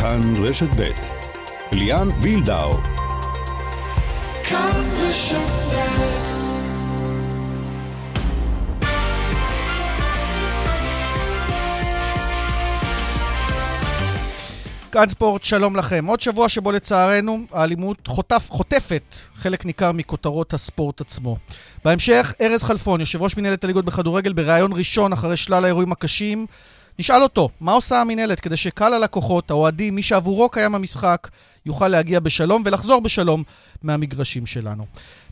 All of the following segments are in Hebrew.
כאן רשת ב' ליאן וילדאו כאן רשת ב' כאן ספורט, שלום לכם. עוד שבוע שבו לצערנו האלימות חוטף, חוטפת חלק ניכר מכותרות הספורט עצמו. בהמשך, ארז חלפון, יושב ראש מנהלת הליגות בכדורגל, בריאיון ראשון אחרי שלל האירועים הקשים, נשאל אותו, מה עושה המנהלת כדי שקהל הלקוחות, האוהדים, מי שעבורו קיים המשחק, יוכל להגיע בשלום ולחזור בשלום מהמגרשים שלנו.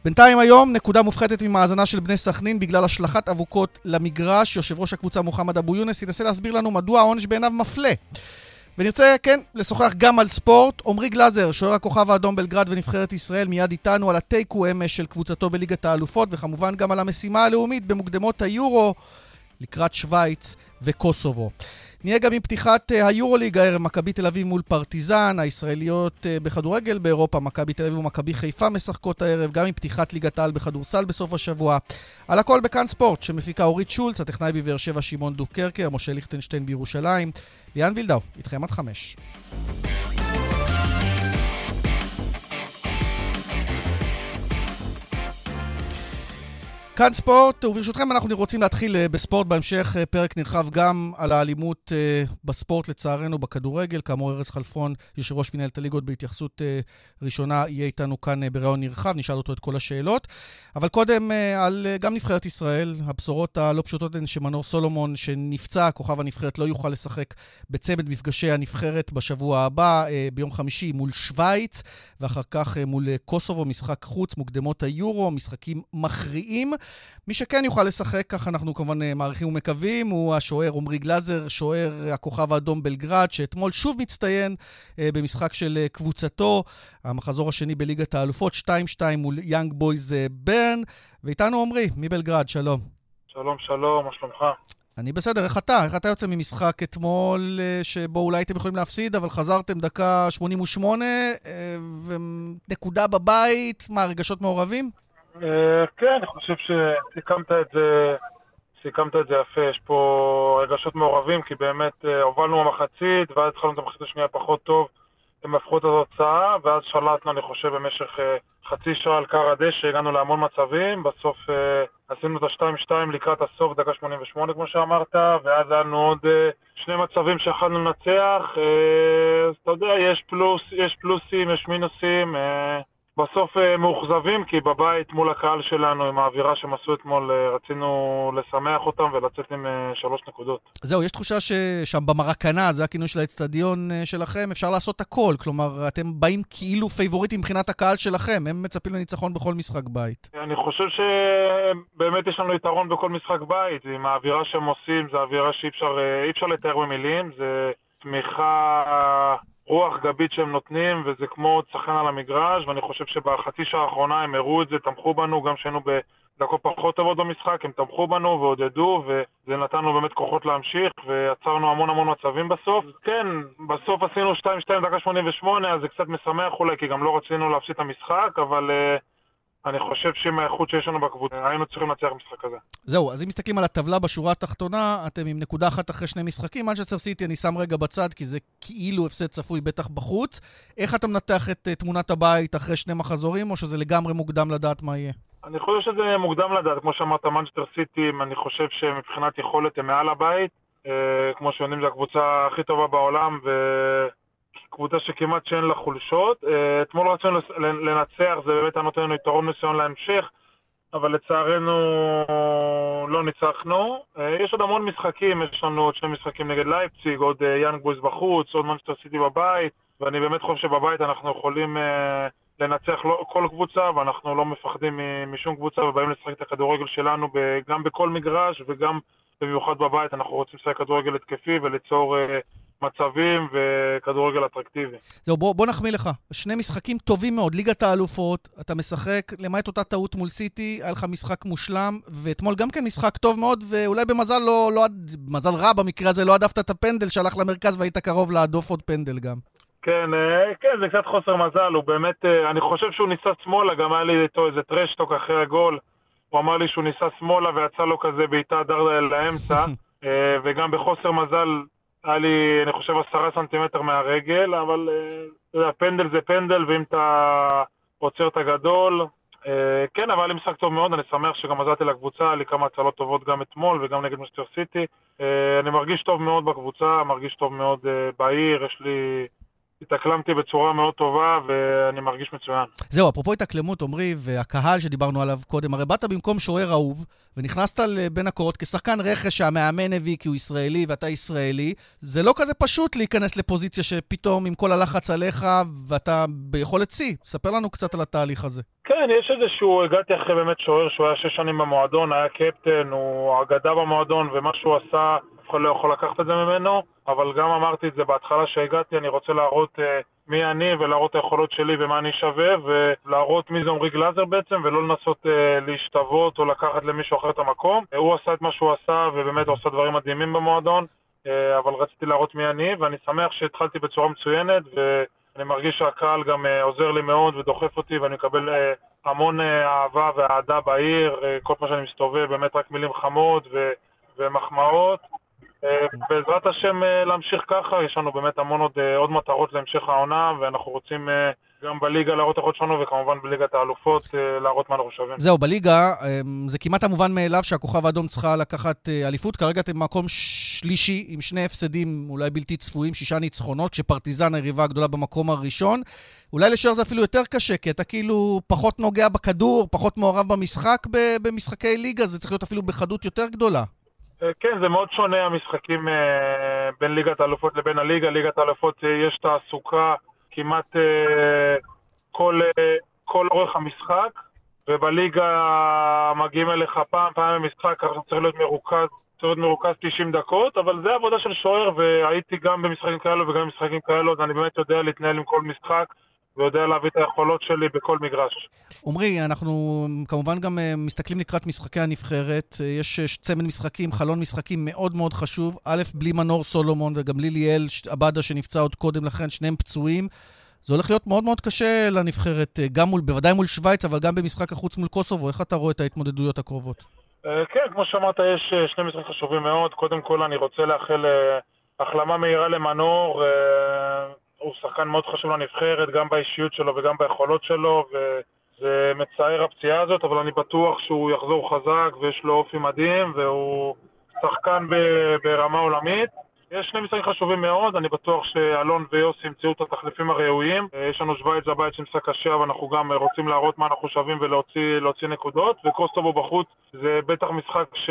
בינתיים היום, נקודה מופחתת ממאזנה של בני סכנין בגלל השלכת אבוקות למגרש. יושב ראש הקבוצה מוחמד אבו יונס ינסה להסביר לנו מדוע העונש בעיניו מפלה. ונרצה, כן, לשוחח גם על ספורט. עמרי גלאזר, שוער הכוכב האדום בלגרד ונבחרת ישראל, מיד איתנו על התיקו אמש של קבוצתו בליגת האלופות, וכמובן גם על המשימה הלאומית במוקדמות היורו לקראת שווייץ וקוסובו. נהיה גם עם פתיחת uh, היורוליג הערב, מכבי תל אביב מול פרטיזן, הישראליות uh, בכדורגל באירופה, מכבי תל אביב ומכבי חיפה משחקות הערב, גם עם פתיחת ליגת העל בכדורסל בסוף השבוע. על הכל בכאן ספורט, שמפיקה אורית שולץ, הטכנאי בבאר שבע שמעון דוקרקר, משה ליכטנשטיין בירושלים. ליאן וילדאו, איתכם עד חמש. כאן ספורט, וברשותכם אנחנו רוצים להתחיל אה, בספורט בהמשך, אה, פרק נרחב גם על האלימות אה, בספורט לצערנו בכדורגל. כאמור, ארז חלפון, יושב ראש מנהלת הליגות בהתייחסות ראשונה, יהיה איתנו כאן בריאיון נרחב, נשאל אותו את כל השאלות. אבל קודם, על גם נבחרת ישראל, הבשורות הלא פשוטות הן שמנור סולומון, שנפצע, כוכב הנבחרת, לא יוכל לשחק בצמד מפגשי הנבחרת בשבוע הבא, ביום חמישי מול שווייץ, ואחר כך מול קוסובו, משחק חוץ, מוקדמות היורו, משחקים מכריעים. מי שכן יוכל לשחק, כך אנחנו כמובן אה, מעריכים ומקווים, הוא השוער עמרי גלאזר, שוער הכוכב האדום בלגרד, שאתמול שוב מצטיין אה, במשחק של אה, קבוצתו, המחזור השני בליגת האלופות, 2-2 מול יאנג בויז ברן. ואיתנו עמרי, מבלגרד, שלום. שלום, שלום, מה שלומך? אני בסדר, איך אתה? איך אתה יוצא ממשחק אתמול, שבו אולי הייתם יכולים להפסיד, אבל חזרתם דקה 88, ונקודה בבית, מה, רגשות מעורבים? אה, כן, אני חושב שסיכמת את זה, סיכמת את זה יפה. יש פה רגשות מעורבים, כי באמת אה, הובלנו במחצית, ואז התחלנו את המחצית השנייה פחות טוב. הם הפכו את התוצאה, ואז שלטנו, אני חושב, במשך אה, חצי שעה על קר הדשא, הגענו להמון מצבים, בסוף עשינו את ה-2-2 לקראת הסוף, דקה 88 כמו שאמרת, ואז היה לנו עוד שני מצבים שיכלנו לנצח, אז אתה יודע, יש, פלוס, יש פלוסים, יש מינוסים, בסוף אה, מאוכזבים, כי בבית מול הקהל שלנו, עם האווירה שהם עשו אתמול, אה, רצינו לשמח אותם ולצאת עם אה, שלוש נקודות. זהו, יש תחושה ששם במרקנה, זה הכינוי של האצטדיון שלכם, אפשר לעשות הכל. כלומר, אתם באים כאילו פייבוריטים מבחינת הקהל שלכם, הם מצפים לניצחון בכל משחק בית. אני חושב שבאמת יש לנו יתרון בכל משחק בית. עם האווירה שהם עושים, זו אווירה שאי אפשר לתאר במילים, זה תמיכה... רוח גבית שהם נותנים, וזה כמו שחקן על המגרש, ואני חושב שבחצי שעה האחרונה הם הראו את זה, תמכו בנו, גם כשהיינו בדקות פחות טובות במשחק, הם תמכו בנו ועודדו, וזה נתן לנו באמת כוחות להמשיך, ויצרנו המון המון מצבים בסוף. כן, בסוף עשינו 2-2 דקה 88, אז זה קצת משמח אולי, כי גם לא רצינו להפסיד את המשחק, אבל... Uh, אני חושב שעם האיכות שיש לנו בקבוצה, היינו צריכים לנצח משחק כזה. זהו, אז אם מסתכלים על הטבלה בשורה התחתונה, אתם עם נקודה אחת אחרי שני משחקים. מנצ'סטר סיטי אני שם רגע בצד, כי זה כאילו הפסד צפוי בטח בחוץ. איך אתה מנתח את uh, תמונת הבית אחרי שני מחזורים, או שזה לגמרי מוקדם לדעת מה יהיה? אני חושב שזה מוקדם לדעת. כמו שאמרת, מנצ'סטר סיטי, אני חושב שמבחינת יכולת הם מעל הבית. Uh, כמו שיודעים, זו הקבוצה הכי טובה בעולם, ו... קבוצה שכמעט שאין לה חולשות. אה, אתמול רצינו לנצח, זה באמת היה נותן לנו יתרון מסוים להמשך, אבל לצערנו לא ניצחנו. אה, יש עוד המון משחקים, יש לנו עוד שני משחקים נגד לייפציג, עוד אה, יאנג בויז בחוץ, עוד מנצ'סטר סיטי בבית, ואני באמת חושב שבבית אנחנו יכולים לנצח לא, כל קבוצה, ואנחנו לא מפחדים משום קבוצה, ובאים לשחק את הכדורגל שלנו גם בכל מגרש וגם במיוחד בבית. אנחנו רוצים לשחק כדורגל התקפי וליצור מצבים וכדורגל אטרקטיבי. זהו, בוא, בוא נחמיא לך. שני משחקים טובים מאוד, ליגת האלופות, אתה משחק, למעט אותה טעות מול סיטי, היה לך משחק מושלם, ואתמול גם כן משחק טוב מאוד, ואולי במזל לא, לא, מזל רע במקרה הזה, לא הדפת את הפנדל שהלך למרכז והיית קרוב להדוף עוד פנדל גם. כן, אה, כן, זה קצת חוסר מזל, הוא באמת, אה, אני חושב שהוא ניסה שמאלה, גם היה לי איתו איזה טרשטוק אחרי הגול. הוא אמר לי שהוא ניסה שמאלה ויצא לו כזה בעיטה דר לאמצע, אה, וגם בחוסר מזל היה לי, אני חושב, עשרה סנטימטר מהרגל, אבל אה, פנדל זה פנדל, ואם אתה עוצר את הגדול, אה, כן, אבל היה לי משחק טוב מאוד, אני שמח שגם עזרתי לקבוצה, היה לי כמה הצלות טובות גם אתמול וגם נגד מסטר סיטי. אה, אני מרגיש טוב מאוד בקבוצה, מרגיש טוב מאוד בעיר, יש לי... התאקלמתי בצורה מאוד טובה ואני מרגיש מצוין. זהו, אפרופו התאקלמות, עמרי, והקהל שדיברנו עליו קודם, הרי באת במקום שוער אהוב, ונכנסת בין הקורות כשחקן רכש שהמאמן הביא כי הוא ישראלי ואתה ישראלי. זה לא כזה פשוט להיכנס לפוזיציה שפתאום עם כל הלחץ עליך ואתה ביכולת שיא. ספר לנו קצת על התהליך הזה. כן, יש איזשהו, הגעתי אחרי באמת שוער שהוא היה שש שנים במועדון, היה קפטן, הוא אגדה במועדון, ומה שהוא עשה, אף אחד לא יכול לקחת את זה ממנו, אבל גם אמרתי את זה בהתחלה שהגעתי, אני רוצה להראות uh, מי אני ולהראות את היכולות שלי ומה אני שווה, ולהראות מי זה עמרי גלאזר בעצם, ולא לנסות uh, להשתוות או לקחת למישהו אחר את המקום. Uh, הוא עשה את מה שהוא עשה, ובאמת הוא עשה דברים מדהימים במועדון, uh, אבל רציתי להראות מי אני, ואני שמח שהתחלתי בצורה מצוינת, ו... אני מרגיש שהקהל גם uh, עוזר לי מאוד ודוחף אותי ואני מקבל uh, המון אהבה ואהדה בעיר, כל פעם שאני מסתובב באמת רק מילים חמות ו- ומחמאות. Uh, בעזרת השם uh, להמשיך ככה, יש לנו באמת המון עוד, uh, עוד מטרות להמשך העונה ואנחנו רוצים גם בליגה להראות את שלנו, וכמובן בליגת האלופות אה, להראות מה אנחנו שווים. זהו, בליגה זה כמעט המובן מאליו שהכוכב האדום צריכה לקחת אה, אליפות. כרגע אתם במקום שלישי עם שני הפסדים אולי בלתי צפויים, שישה ניצחונות, כשפרטיזן היריבה הגדולה במקום הראשון. אולי לשוער זה אפילו יותר קשה, כי אתה כאילו פחות נוגע בכדור, פחות מעורב במשחק במשחקי ליגה, זה צריך להיות אפילו בחדות יותר גדולה. אה, כן, זה מאוד שונה המשחקים בין ליגת האלופות לבין הליגה. ליגת האלופות יש תעסוקה כמעט אה, כל, אה, כל אורך המשחק, ובליגה מגיעים אליך פעם, פעם במשחק, ככה צריך להיות מרוכז, צריך להיות מרוכז 90 דקות, אבל זה עבודה של שוער, והייתי גם במשחקים כאלו וגם במשחקים כאלו, אז אני באמת יודע להתנהל עם כל משחק. ויודע להביא את היכולות שלי בכל מגרש. עמרי, אנחנו כמובן גם אה, מסתכלים לקראת משחקי הנבחרת. יש צמד משחקים, חלון משחקים מאוד מאוד חשוב. א', בלי מנור סולומון וגם בלי ליאל עבדה שנפצע עוד קודם לכן, שניהם פצועים. זה הולך להיות מאוד מאוד קשה לנבחרת, אה, גם מול, בוודאי מול שווייץ, אבל גם במשחק החוץ מול קוסובו. איך אתה רואה את ההתמודדויות הקרובות? אה, כן, כמו שאמרת, יש שני משחקים חשובים מאוד. קודם כל, אני רוצה לאחל החלמה מהירה למנור. הוא שחקן מאוד חשוב לנבחרת, גם באישיות שלו וגם ביכולות שלו, וזה מצער הפציעה הזאת, אבל אני בטוח שהוא יחזור חזק ויש לו אופי מדהים, והוא שחקן ברמה עולמית. יש שני משחקים חשובים מאוד, אני בטוח שאלון ויוסי ימצאו את התחליפים הראויים. יש לנו שווייץ בבית של משחק קשה, אבל אנחנו גם רוצים להראות מה אנחנו שווים ולהוציא נקודות, וקוסטובו בחוץ זה בטח משחק ש...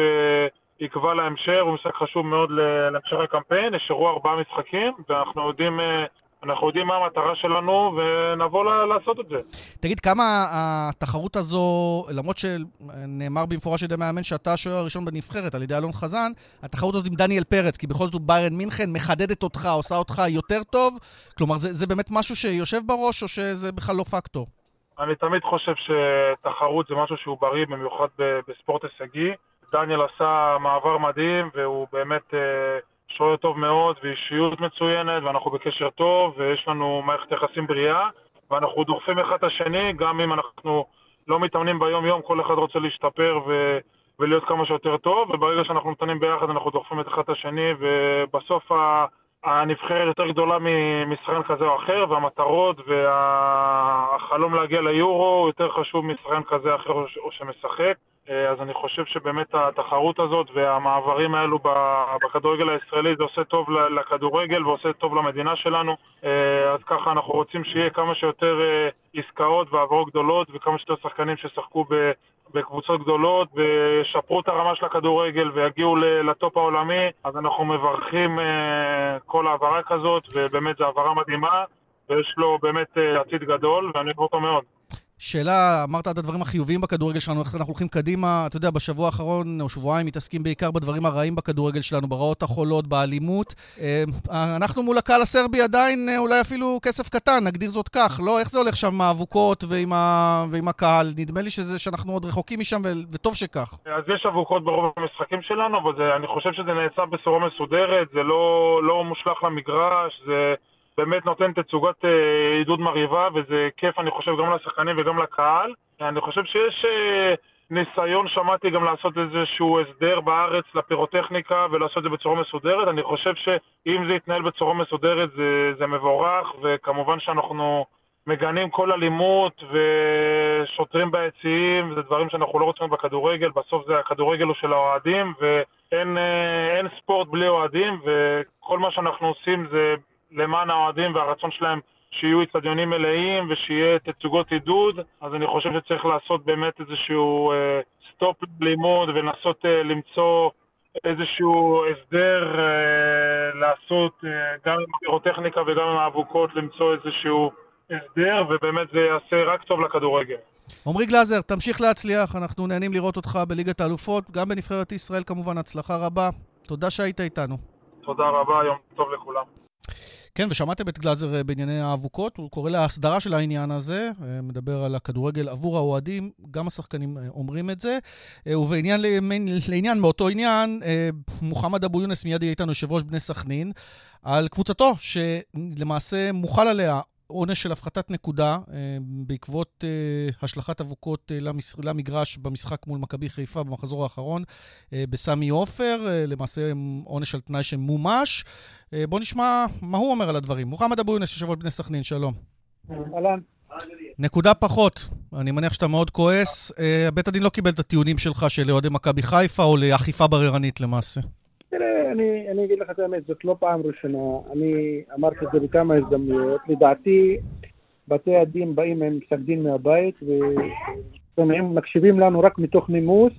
יקבע להמשך, הוא משחק חשוב מאוד להמשך הקמפיין, נשארו ארבעה משחקים, ואנחנו יודעים אה, אנחנו יודעים מה המטרה שלנו ונבוא לעשות את זה. תגיד, כמה התחרות הזו, למרות שנאמר במפורש על ידי מאמן שאתה השוער הראשון בנבחרת על ידי אלון חזן, התחרות הזאת עם דניאל פרץ, כי בכל זאת הוא ביירן מינכן, מחדדת אותך, עושה אותך יותר טוב? כלומר, זה, זה באמת משהו שיושב בראש או שזה בכלל לא פקטור? אני תמיד חושב שתחרות זה משהו שהוא בריא, במיוחד בספורט הישגי. דניאל עשה מעבר מדהים והוא באמת... אה, שוער טוב מאוד ואישיות מצוינת ואנחנו בקשר טוב ויש לנו מערכת יחסים בריאה ואנחנו דוחפים אחד את השני גם אם אנחנו לא מתאמנים ביום יום כל אחד רוצה להשתפר ו... ולהיות כמה שיותר טוב וברגע שאנחנו מתאמנים ביחד אנחנו דוחפים את אחד את השני ובסוף ה... הנבחרת יותר גדולה משחקן כזה או אחר, והמטרות והחלום להגיע ליורו יותר חשוב משחקן כזה או אחר שמשחק. אה, אז אני חושב שבאמת התחרות הזאת והמעברים האלו בכדורגל הישראלי זה עושה טוב לכדורגל ועושה טוב למדינה שלנו. אה, אז ככה אנחנו רוצים שיהיה כמה שיותר אה, עסקאות והעברות גדולות וכמה שיותר שחקנים שישחקו בקבוצות גדולות וישפרו את הרמה של הכדורגל ויגיעו לטופ העולמי. אז אנחנו מברכים כל העברה כזאת ובאמת זו העברה מדהימה ויש לו באמת עתיד גדול ואני אוהב אותו מאוד. שאלה, אמרת את הדברים החיוביים בכדורגל שלנו, איך אנחנו הולכים קדימה, אתה יודע, בשבוע האחרון או שבועיים מתעסקים בעיקר בדברים הרעים בכדורגל שלנו, ברעות החולות, באלימות. אה, אנחנו מול הקהל הסרבי עדיין אה, אולי אפילו כסף קטן, נגדיר זאת כך, לא? איך זה הולך שם עם האבוקות ועם, ה... ועם הקהל? נדמה לי שזה, שאנחנו עוד רחוקים משם, ו... וטוב שכך. אז יש אבוקות ברוב המשחקים שלנו, אבל זה, אני חושב שזה נעשה בצורה מסודרת, זה לא, לא מושלך למגרש, זה... באמת נותן תצוגת אה, עידוד מרהיבה, וזה כיף, אני חושב, גם לשחקנים וגם לקהל. אני חושב שיש... אה, ניסיון, שמעתי גם לעשות איזשהו הסדר בארץ לפירוטכניקה ולעשות את זה בצורה מסודרת. אני חושב שאם זה יתנהל בצורה מסודרת זה, זה מבורך, וכמובן שאנחנו מגנים כל אלימות ושוטרים ביציעים, זה דברים שאנחנו לא רוצים בכדורגל, בסוף זה הכדורגל הוא של האוהדים, ואין אה, ספורט בלי אוהדים, וכל מה שאנחנו עושים זה למען האוהדים והרצון שלהם שיהיו אצטדיונים מלאים ושיהיה תצוגות עידוד, אז אני חושב שצריך לעשות באמת איזשהו אה, סטופ לימוד ולנסות אה, למצוא איזשהו הסדר אה, לעשות אה, גם עם הפירוטכניקה וגם עם האבוקות, למצוא איזשהו הסדר, ובאמת זה יעשה רק טוב לכדורגל. עמרי גלאזר, תמשיך להצליח, אנחנו נהנים לראות אותך בליגת האלופות, גם בנבחרת ישראל כמובן, הצלחה רבה. תודה שהיית איתנו. תודה רבה, יום טוב לכולם. כן, ושמעתם את גלאזר אה, בענייני האבוקות, הוא קורא להסדרה של העניין הזה, אה, מדבר על הכדורגל עבור האוהדים, גם השחקנים אה, אומרים את זה. ובעניין, לעניין מאותו עניין, מוחמד אבו יונס מיד יהיה איתנו יושב ראש בני סכנין, על קבוצתו, שלמעשה מוחל עליה עונש של הפחתת נקודה אה, בעקבות אה, השלכת אבוקות אה, למגרש במשחק מול מכבי חיפה במחזור האחרון בסמי עופר, למעשה עונש על תנאי שמומש. בואו נשמע מה הוא אומר על הדברים. מוחמד אבו יונס, יושב ראש בני סכנין, שלום. אהלן. נקודה פחות, אני מניח שאתה מאוד כועס. בית הדין לא קיבל את הטיעונים שלך של אוהדי מכבי חיפה או לאכיפה בררנית למעשה. אני, אני אגיד לך את האמת, זאת לא פעם ראשונה. אני אמרתי את זה בכמה הזדמנויות. לדעתי, בתי הדין באים עם פסק דין מהבית, ושומעים, מקשיבים לנו רק מתוך נימוס,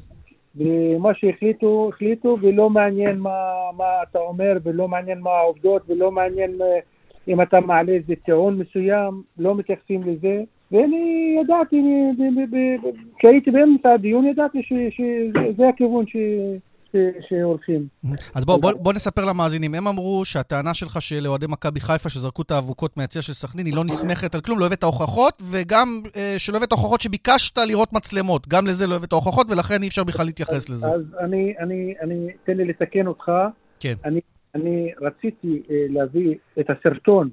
ומה שהחליטו, החליטו, ולא מעניין מה, מה אתה אומר, ולא מעניין מה העובדות, ולא מעניין אה, אם אתה מעלה איזה טיעון מסוים, לא מתייחסים לזה. ואני ידעתי, כשהייתי באמצע הדיון, ידעתי שזה הכיוון ש... שהולכים. אז בוא, בוא, בוא נספר למאזינים. הם אמרו שהטענה שלך שלאוהדי מכבי חיפה שזרקו את האבוקות מהיציע של סכנין היא לא נסמכת על כלום, לא הבאת הוכחות, וגם אה, שלא הבאת הוכחות שביקשת לראות מצלמות. גם לזה לא הבאת הוכחות, ולכן אי אפשר בכלל להתייחס לזה. אז אני, אני, אני, תן לי לתקן אותך. כן. אני, אני רציתי אה, להביא את הסרטון.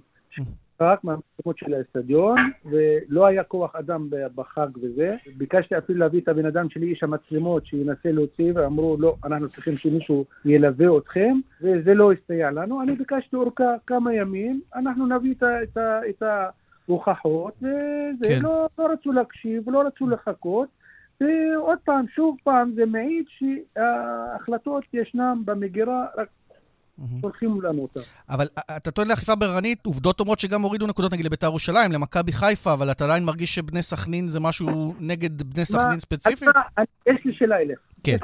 רק מהמקומות של האצטדיון, ולא היה כוח אדם בחג וזה. ביקשתי אפילו להביא את הבן אדם שלי, איש המצלמות, שינסה להוציא, ואמרו, לא, אנחנו צריכים שמישהו ילווה אתכם, וזה לא הסתייע לנו. אני ביקשתי אורכה כמה ימים, אנחנו נביא את, את, את ההוכחות, וזה, כן. לא, לא רצו להקשיב, לא רצו לחכות. ועוד פעם, שוב פעם, זה מעיד שההחלטות ישנן במגירה רק הולכים לנו אותה. אבל אתה טוען לאכיפה בררנית, עובדות אומרות שגם הורידו נקודות נגיד לביתר ירושלים, למכבי חיפה, אבל אתה עדיין מרגיש שבני סכנין זה משהו נגד בני סכנין ספציפית? יש לי שאלה אליך. כן.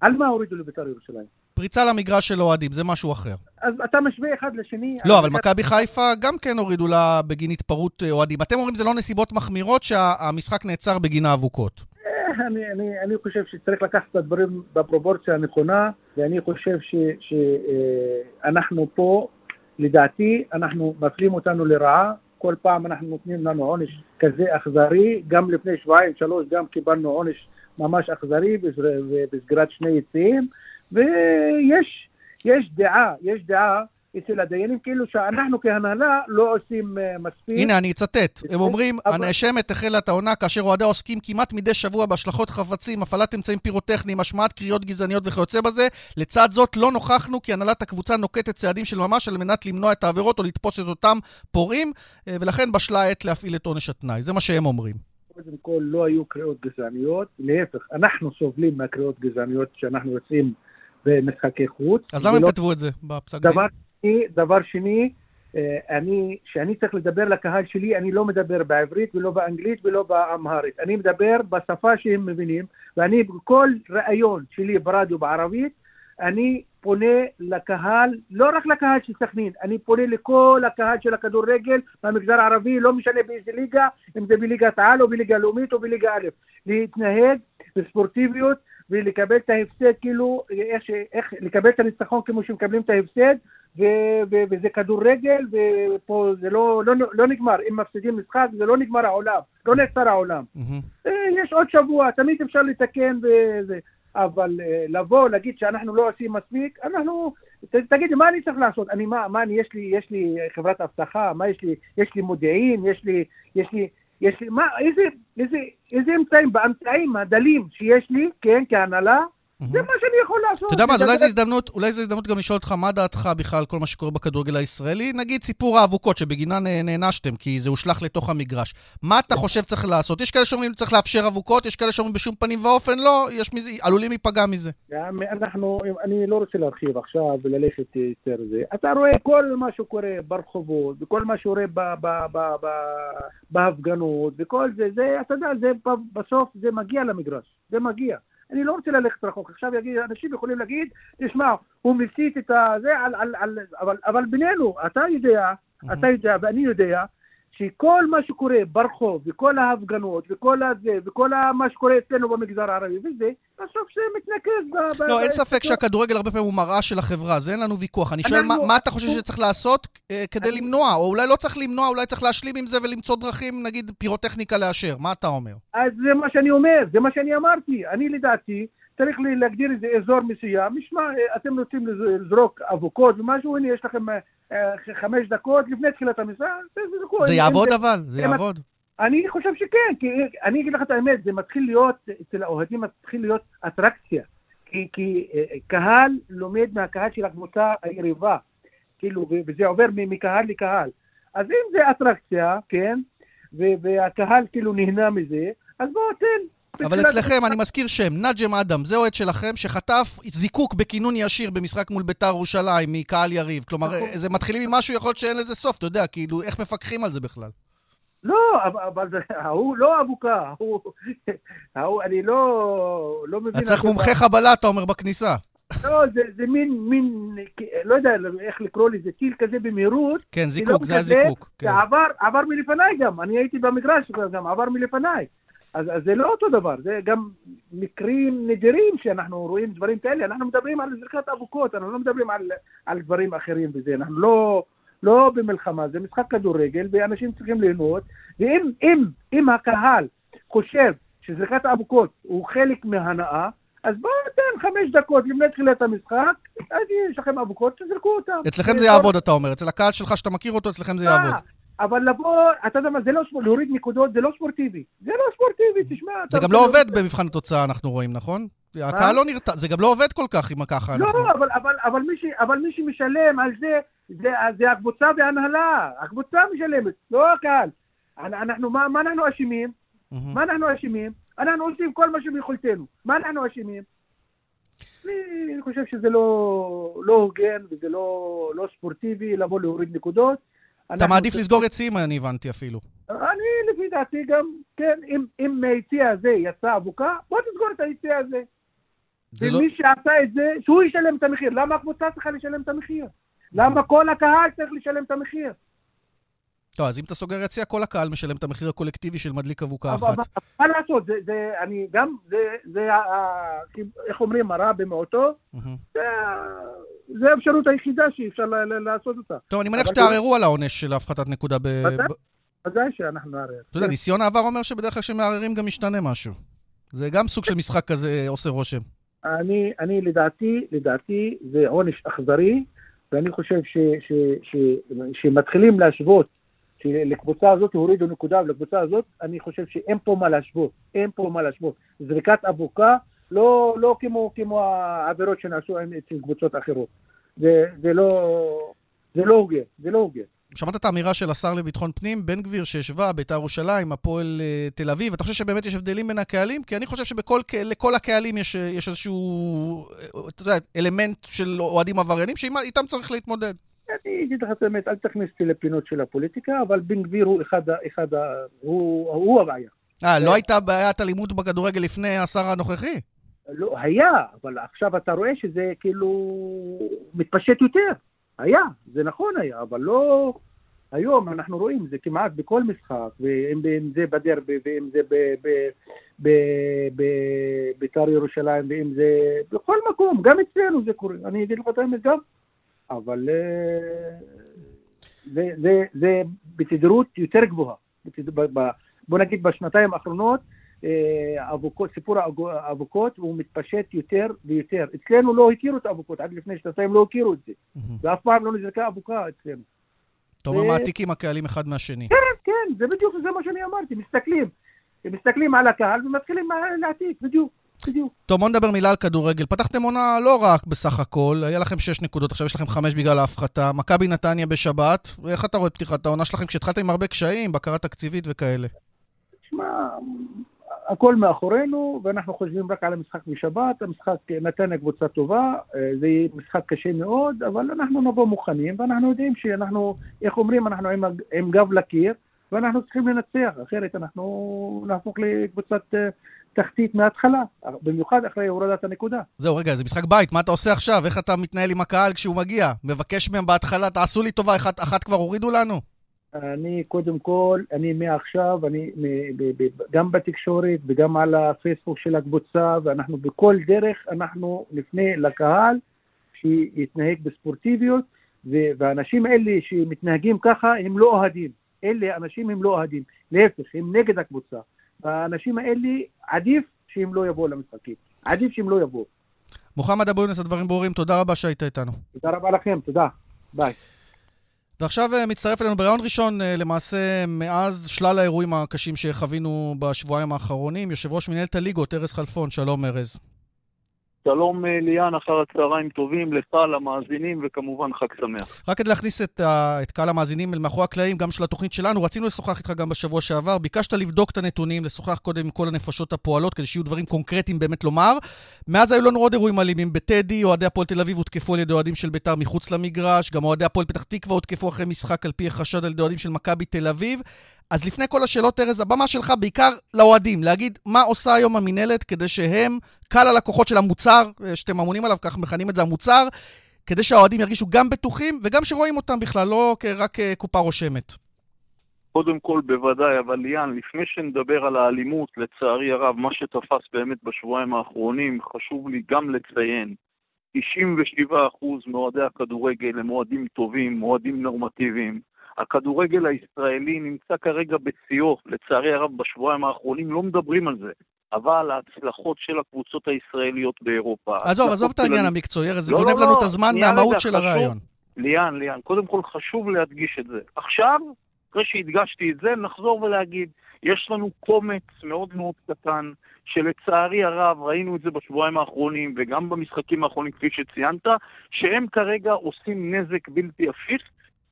על מה הורידו לביתר ירושלים? פריצה למגרש של אוהדים, זה משהו אחר. אז אתה משווה אחד לשני... לא, אבל מכבי חיפה גם כן הורידו לה בגין התפרעות אה, אוהדים. אתם אומרים זה לא נסיבות מחמירות שהמשחק נעצר בגין האבוקות. אני, אני, אני חושב שצריך לקחת את הדברים בפרופורציה הנכונה, ואני חושב שאנחנו אה, פה, לדעתי, אנחנו מפלים אותנו לרעה. כל פעם אנחנו נותנים לנו עונש כזה אכזרי, גם לפני שבועיים, שלוש, גם קיבלנו עונש ממש אכזרי בסגירת שני יציאים, ויש יש דעה, יש דעה אצל הדיינים, כאילו שאנחנו כהנהלה לא עושים uh, מספיק. הנה, אני אצטט. הם אומרים. הנאשמת החלה את העונה כאשר אוהדיה עוסקים כמעט מדי שבוע בהשלכות חפצים, הפעלת אמצעים פירוטכניים, השמעת קריאות גזעניות וכיוצא בזה. לצד זאת, לא נוכחנו כי הנהלת הקבוצה נוקטת צעדים של ממש על מנת למנוע את העבירות או לתפוס את אותם פורעים, אה, ולכן בשלה העת להפעיל את עונש התנאי. זה מה שהם אומרים. קודם כל, לא היו קריאות גזעניות. להפך, אנחנו סובלים מהקריאות גזעניות שאנחנו יוצאים במשחקי חוץ. אז למה הם כתבו את זה בפסק דין? דבר שני, אה, אני, כשאני צריך לדבר לקהל שלי, אני לא מדבר בעברית ולא באנגלית ולא באמהרית. אני מדבר בשפה שהם מבינים, ואני בכל ראיון שלי ברדיו בערבית, אני פונה לקהל, לא רק לקהל של סכנין, אני פונה לכל הקהל של הכדורגל במגזר הערבי, לא משנה באיזה ליגה, אם זה בליגת העל או בליגה לאומית או בליגה א', להתנהג בספורטיביות ולקבל את ההפסד כאילו, איך, איך לקבל את הניצחון כמו שמקבלים את ההפסד וזה כדורגל ופה זה לא, לא, לא נגמר, אם מפסידים משחק זה לא נגמר העולם, לא נעצר העולם. Mm-hmm. יש עוד שבוע, תמיד אפשר לתקן וזה, אבל אה, לבוא, להגיד שאנחנו לא עושים מספיק, אנחנו, ת, תגיד לי, מה אני צריך לעשות? אני, מה, מה אני, יש לי, יש לי חברת אבטחה, מה יש לי, יש לי מודיעין, יש לי, יש לי, יש לי, מה, איזה, איזה, איזה אמצעים, באמצעים הדלים שיש לי, כן, כהנהלה, זה מה שאני יכול לעשות. אתה יודע מה, אז אולי זו הזדמנות, אולי זו הזדמנות גם לשאול אותך מה דעתך בכלל על כל מה שקורה בכדורגל הישראלי. נגיד סיפור האבוקות שבגינן אה, נענשתם, כי זה הושלך לתוך המגרש. מה אתה חושב צריך לעשות? יש כאלה שאומרים צריך לאפשר אבוקות, יש כאלה שאומרים בשום פנים ואופן לא, יש מזה, עלולים להיפגע מזה. גם אנחנו, אני לא רוצה להרחיב עכשיו וללכת יותר זה. אתה רואה כל מה שקורה ברחובות, וכל מה שקורה בהפגנות, וכל זה, זה, אתה יודע, בסוף זה מגיע למגרש, זה מגיע. אני לא רוצה ללכת רחוק. עכשיו יגיד, אנשים יכולים להגיד, תשמע, הוא מסית את הזה, על, על, על, אבל, אבל בינינו, אתה יודע, אתה יודע ואני יודע, שכל מה שקורה ברחוב, וכל ההפגנות, וכל הזה, וכל מה שקורה אצלנו במגזר הערבי וזה, בסוף זה מתנקז ב... לא, אין ספק שהכדורגל הרבה פעמים הוא מראה של החברה, זה אין לנו ויכוח. אני שואל, מה- אתה חושב שצריך לעשות אה, כדי למנוע? או אולי לא צריך למנוע, אולי צריך להשלים עם זה ולמצוא דרכים, נגיד, פירוטכניקה לאשר. מה אתה אומר? אז זה מה שאני אומר, זה מה שאני אמרתי. אני לדעתי, צריך להגדיר איזה אזור מסוים. נשמע, אה, אתם רוצים לז- לזרוק אבוקות ומשהו, הנה יש לכם אה, חמש דקות לפני תחילת המשחק. זה יעבוד אין- אבל? זה יעבוד? אני חושב שכן, כי אני אגיד לך את האמת, זה מתחיל להיות, אצל האוהדים מתחיל להיות אטרקציה. כי, כי אה, קהל לומד מהקהל של הקבוצה היריבה, כאילו, וזה עובר מקהל לקהל. אז אם זה אטרקציה, כן, והקהל כאילו נהנה מזה, אז בואו תן. אבל אצלכם, אני מזכיר שם, נג'ם אדם, זה אוהד שלכם, שחטף זיקוק בכינון ישיר במשחק מול ביתר ירושלים מקהל יריב. כלומר, נכון. זה מתחילים עם משהו, יכול להיות שאין לזה סוף, אתה יודע, כאילו, איך מפקחים על זה בכלל? לא, אבל- ההוא לא אבוקה, ההוא, אני לא, לא מבין... אתה צריך מומחה חבלה, אתה אומר, בכניסה. לא, זה, זה מין, מין, לא יודע איך לקרוא לזה, טיל כזה במהירות. כן, זיקוק, זה הזיקוק. כן. עבר, עבר מלפניי גם, אני הייתי במגרש גם, עבר מלפניי. אז, אז זה לא אותו דבר, זה גם מקרים נדירים שאנחנו רואים דברים כאלה, אנחנו מדברים על זריקת אבוקות, אנחנו לא מדברים על, על דברים אחרים וזה, אנחנו לא, לא במלחמה, זה משחק כדורגל ואנשים צריכים ליהנות, ואם אם, אם הקהל חושב שזריקת האבוקות הוא חלק מההנאה, אז בואו ניתן חמש דקות לפני תחילת המשחק, אז יש לכם אבוקות, תזרקו אותם. אצלכם זה יעבוד, אתה אומר. אצל הקהל שלך, שאתה מכיר אותו, אצלכם זה יעבוד. אבל לבוא, אתה יודע מה, זה לא ספורט, להוריד נקודות זה לא ספורטיבי. זה לא ספורטיבי, תשמע. זה גם לא רוצה- עובד במבחן התוצאה, אנחנו רואים, נכון? הקהל לא נרתע, זה גם לא עובד כל כך עם ככה. אנחנו- לא, אבל, אבל, אבל, מי ש, אבל מי שמשלם על זה, זה, זה הקבוצה וההנהלה. הקבוצה משלמת, לא הקהל. אנ- אנחנו, מה, מה אנחנו אשמים? מה אנחנו אשמים? אנחנו עושים כל מה שביכולתנו. מה אנחנו אשמים? אני חושב שזה לא, לא הוגן וזה לא, לא ספורטיבי לבוא להוריד נקודות. אתה מעדיף לסגור יציאים, אני הבנתי אפילו. אני לפי דעתי גם, כן, אם, אם מהיציע הזה יצא אבוקה, בוא תסגור את היציע הזה. זה לא... ומי שעשה את זה, שהוא ישלם את המחיר. למה הקבוצה צריכה לשלם את המחיר? למה כל הקהל צריך לשלם את המחיר? טוב, אז אם אתה סוגר יציע, כל הקהל משלם את המחיר הקולקטיבי של מדליק אבוקה אחת. אבל מה לעשות, זה, זה, אני גם, זה, זה, ה- איך אומרים, הרע במיעוטו, מהמם. זה, האפשרות היחידה שאפשר ל- ל- לעשות אותה. טוב, אני מניח שתערערו על העונש של הפחתת נקודה ב... ודאי. שאנחנו נערער. אתה יודע, ניסיון העבר אומר שבדרך כלל כשמערערים גם משתנה משהו. זה גם סוג של משחק כזה עושה רושם. אני, אני לדעתי, לדעתי זה עונש אכזרי, ואני חושב שמתחילים להשוות, שלקבוצה הזאת הורידו נקודה ולקבוצה הזאת, אני חושב שאין פה מה להשוות, אין פה מה להשוות. זריקת אבוקה, לא, לא כמו, כמו העבירות שנעשו אצל קבוצות אחרות. זה, זה לא, זה לא הוגן, זה לא הוגן. שמעת את האמירה של השר לביטחון פנים, בן גביר, שהשווה בית"ר ירושלים, הפועל אה, תל אביב. אתה חושב שבאמת יש הבדלים בין הקהלים? כי אני חושב שלכל הקהלים יש, אה, יש איזשהו, אה, אתה יודע, אלמנט של אוהדים עבריינים, שאיתם צריך להתמודד. אני אגיד לך את האמת, אל תכניס אותי לפינות של הפוליטיקה, אבל בן גביר הוא אחד, ה- אחד ה, הוא, הוא הבעיה. אה, לא הייתה בעיית אלימות בכדורגל לפני השר הנוכחי? לא, היה, אבל עכשיו אתה רואה שזה כאילו מתפשט יותר. היה, זה נכון היה, אבל לא... היום אנחנו רואים, זה כמעט בכל משחק, ואם אם זה בדרבי, ואם זה ב- ב- ב- ב- בית"ר ירושלים, ואם זה בכל מקום, גם אצלנו זה קורה, אני אגיד לך את האמת גם. אבל אה, זה, זה, זה בתדירות יותר גבוהה. בוא נגיד בשנתיים האחרונות, אה, אבוקות, סיפור האבוקות הוא מתפשט יותר ויותר. אצלנו לא הכירו את האבוקות, עד לפני שנתיים לא הכירו את זה. ואף פעם לא נזרקה אבוקה אצלנו. אתה אומר, ו- מעתיקים הקהלים אחד מהשני. כן, זה בדיוק, זה מה שאני אמרתי, מסתכלים. מסתכלים על הקהל ומתחילים להעתיק, בדיוק. בדיוק. טוב, בוא נדבר מילה על כדורגל. פתחתם עונה לא רק בסך הכל, היה לכם שש נקודות, עכשיו יש לכם חמש בגלל ההפחתה. מכבי נתניה בשבת, איך אתה רואה את פתיחת העונה שלכם כשהתחלתם עם הרבה קשיים, בקרה תקציבית וכאלה? תשמע, הכל מאחורינו, ואנחנו חושבים רק על המשחק בשבת. המשחק נתניה קבוצה טובה, אה, זה יהיה משחק קשה מאוד, אבל אנחנו נבוא מוכנים, ואנחנו יודעים שאנחנו, איך אומרים, אנחנו עם, עם גב לקיר, ואנחנו צריכים לנצח, אחרת אנחנו נהפוך לקבוצת אה, תחתית מההתחלה, במיוחד אחרי הורדת הנקודה. זהו, רגע, זה משחק בית, מה אתה עושה עכשיו? איך אתה מתנהל עם הקהל כשהוא מגיע? מבקש מהם בהתחלה, תעשו לי טובה, אחת, אחת כבר הורידו לנו? אני קודם כל, אני מעכשיו, אני גם בתקשורת וגם על הפייסבוק של הקבוצה, ואנחנו בכל דרך, אנחנו נפנה לקהל שיתנהג בספורטיביות, והאנשים האלה שמתנהגים ככה, הם לא אוהדים. אלה אנשים הם לא אוהדים, להפך, הם נגד הקבוצה. והאנשים האלה, עדיף שהם לא יבואו למשחקים. עדיף שהם לא יבואו. מוחמד אבו יונס, הדברים ברורים, תודה רבה שהיית איתנו. תודה רבה לכם, תודה. ביי. ועכשיו אה, מצטרף אלינו בריאיון ראשון, אה, למעשה, מאז שלל האירועים הקשים שחווינו בשבועיים האחרונים, יושב ראש מנהלת הליגות, ארז חלפון. שלום, ארז. שלום אה, ליאן, אחר הצהריים טובים לך, למאזינים, וכמובן חג שמח. רק כדי להכניס את, uh, את קהל המאזינים אל מאחורי הקלעים, גם של התוכנית שלנו, רצינו לשוחח איתך גם בשבוע שעבר, ביקשת לבדוק את הנתונים, לשוחח קודם עם כל הנפשות הפועלות, כדי שיהיו דברים קונקרטיים באמת לומר. מאז היו לנו עוד אירועים אלימים בטדי, אוהדי הפועל תל אביב הותקפו על ידי אוהדים של בית"ר מחוץ למגרש, גם אוהדי הפועל פתח תקווה הותקפו אחרי משחק על פי החשד על ידי אוהדים של מכבי תל אביב. אז לפני כל השאלות, ארז, הבמה שלך בעיקר לאוהדים, להגיד מה עושה היום המינהלת כדי שהם, קל הלקוחות של המוצר, אה, שאתם אמונים עליו, כך מכנים את זה המוצר, כדי שהאוהדים ירגישו גם בטוחים וגם שרואים אותם בכלל, לא רק אה, קופה רושמת. קודם כל, בוודאי, אבל ליאן, לפני שנדבר על האלימות, לצערי הרב, מה שתפס באמת בשבועיים האחרונים, חשוב לי גם לציין, 97% מאוהדי הכדורגל הם אוהדים טובים, אוהדים נורמטיביים. הכדורגל הישראלי נמצא כרגע בשיאו, לצערי הרב בשבועיים האחרונים לא מדברים על זה. אבל ההצלחות של הקבוצות הישראליות באירופה... עזוב, עזוב את העניין המקצועי, זה לא, גונב לא, לנו לא, את הזמן מהמהות של הרעיון. ליאן, ליאן, קודם כל חשוב להדגיש את זה. עכשיו, אחרי שהדגשתי את זה, נחזור ולהגיד, יש לנו קומץ מאוד מאוד קטן, שלצערי הרב, ראינו את זה בשבועיים האחרונים, וגם במשחקים האחרונים, כפי שציינת, שהם כרגע עושים נזק בלתי הפיך,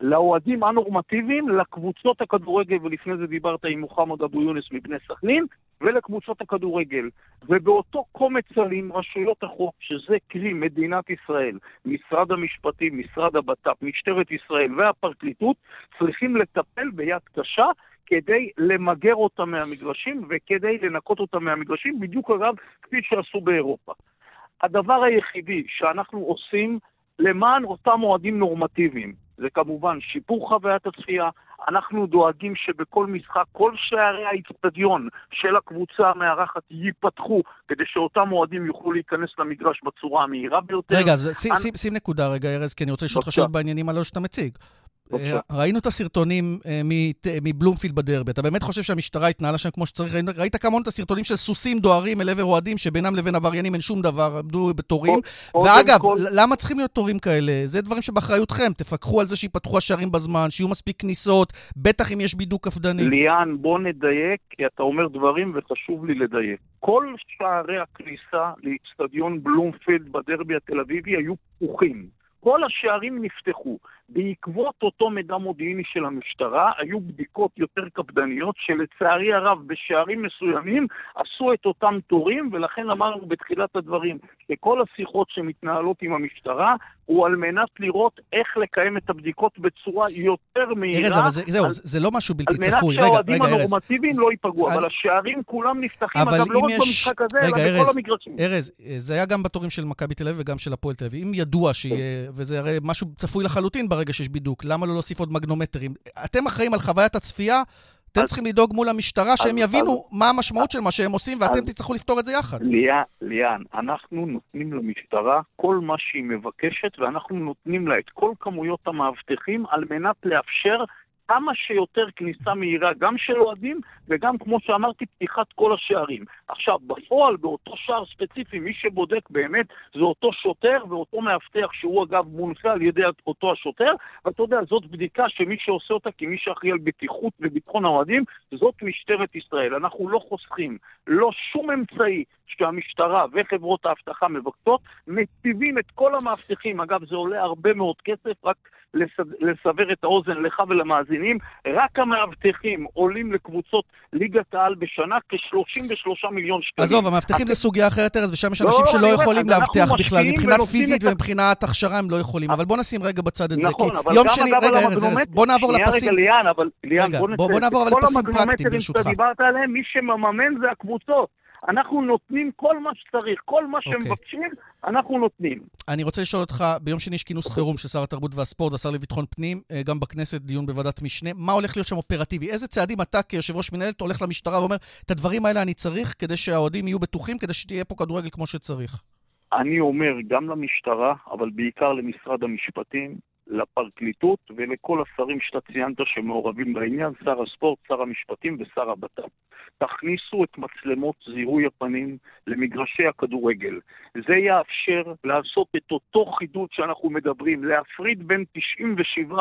לאוהדים הנורמטיביים, לקבוצות הכדורגל, ולפני זה דיברת עם מוחמד אבו יונס מבני סכנין, ולקבוצות הכדורגל. ובאותו קומץ עלים רשויות החוק, שזה קרי מדינת ישראל, משרד המשפטים, משרד הבט"פ, משטרת ישראל והפרקליטות, צריכים לטפל ביד קשה כדי למגר אותם מהמגרשים וכדי לנקות אותם מהמגרשים, בדיוק אגב, כפי שעשו באירופה. הדבר היחידי שאנחנו עושים למען אותם אוהדים נורמטיביים, זה כמובן שיפור חוויית הצפייה. אנחנו דואגים שבכל משחק, כל שערי האיצטדיון של הקבוצה המארחת ייפתחו, כדי שאותם אוהדים יוכלו להיכנס למגרש בצורה המהירה ביותר. רגע, אז שים, אני... שים נקודה רגע, ארז, כי אני רוצה לשאול אותך שאלות בעניינים הללו שאתה מציג. אה, ראינו את הסרטונים אה, מבלומפילד בדרבי. אתה באמת חושב שהמשטרה התנהלה שם כמו שצריך? ראית כמון את הסרטונים של סוסים דוהרים אל עבר אוהדים, שבינם לבין עבריינים אין שום דבר, עמדו בתורים. ואגב, למה צריכים להיות תורים כאלה? זה דברים שבאחריותכם. תפקחו על זה שיפתחו השערים בזמן, שיהיו מספיק כניסות, בטח אם יש בידוק קפדני. ליאן, בוא נדייק, כי אתה אומר דברים וחשוב לי לדייק. כל שערי הכניסה לאיצטדיון בלומפילד בדרבי התל אביבי היו פתוחים. כל השערים נפתחו. בעקבות אותו מידע מודיעיני של המשטרה, היו בדיקות יותר קפדניות, שלצערי הרב בשערים מסוימים עשו את אותם תורים, ולכן אמרנו בתחילת הדברים שכל השיחות שמתנהלות עם המשטרה הוא על מנת לראות איך לקיים את הבדיקות בצורה יותר מהירה. ארז, אבל זה, זהו, על, זה לא משהו בלתי צפוי. על מנת שהאוהדים הנורמטיביים לא ייפגעו, אבל השערים כולם נפתחים, אגב, לא רק יש... במשחק הזה, רגע, אלא ארז, בכל המגרשים. ארז, זה היה גם בתורים של מכבי תל אביב וגם של הפועל תל אביב. אם ידוע שיהיה, וזה הרי משהו צפוי לחלוטין ברגע שיש בידוק, למה לא להוסיף עוד מגנומטרים? אתם אחראים על חוויית הצפייה, אתם אז, צריכים לדאוג מול המשטרה שהם אז, יבינו אז, מה המשמעות של מה שהם עושים, ואתם אז, תצטרכו לפתור את זה יחד. ליאן, ליאן, אנחנו נותנים למשטרה כל מה שהיא מבקשת, ואנחנו נותנים לה את כל כמויות המאבטחים על מנת לאפשר כמה שיותר כניסה מהירה, גם של אוהדים, וגם, כמו שאמרתי, פתיחת כל השערים. עכשיו, בפועל, באותו שער ספציפי, מי שבודק באמת זה אותו שוטר ואותו מאבטח, שהוא אגב מונחה על ידי אותו השוטר, ואתה יודע, זאת בדיקה שמי שעושה אותה, כי מי שאחראי על בטיחות וביטחון האוהדים, זאת משטרת ישראל. אנחנו לא חוסכים לא שום אמצעי שהמשטרה וחברות האבטחה מבקשות, מציבים את כל המאבטחים, אגב, זה עולה הרבה מאוד כסף, רק לסבר את האוזן לך ולמאזינים, רק המאבטחים עולים לקבוצות ליגת העל בשנה כ-33 מיליון שקלים. עזוב, המאבטחים זה סוגיה אחרת, ארז, ושם יש אנשים שלא יכולים לאבטח בכלל, מבחינת פיזית ומבחינת הכשרה הם לא יכולים, אבל בוא נשים רגע בצד את זה, נכון, אבל יום שני, רגע, ארז, בוא נעבור לפסים. שנייה רגע, ליאן, אבל ליאן, בוא נעבור לפסים פרקטיים, ברשותך. שאתה דיברת עליהם, מי שמממן זה הקבוצות. אנחנו נותנים כל מה שצריך, כל מה שהם אוקיי. מבקשים, אנחנו נותנים. אני רוצה לשאול אותך, ביום שני יש כינוס חירום של שר התרבות והספורט והשר לביטחון פנים, אה, גם בכנסת דיון בוועדת משנה. מה הולך להיות שם אופרטיבי? איזה צעדים אתה כיושב ראש מנהלת הולך למשטרה ואומר, את הדברים האלה אני צריך כדי שהאוהדים יהיו בטוחים, כדי שתהיה פה כדורגל כמו שצריך? אני אומר גם למשטרה, אבל בעיקר למשרד המשפטים, לפרקליטות ולכל השרים שאתה ציינת שמעורבים בעניין, שר הספורט, שר המשפטים ושר הבט"פ. תכניסו את מצלמות זיהוי הפנים למגרשי הכדורגל. זה יאפשר לעשות את אותו חידוד שאנחנו מדברים, להפריד בין 97%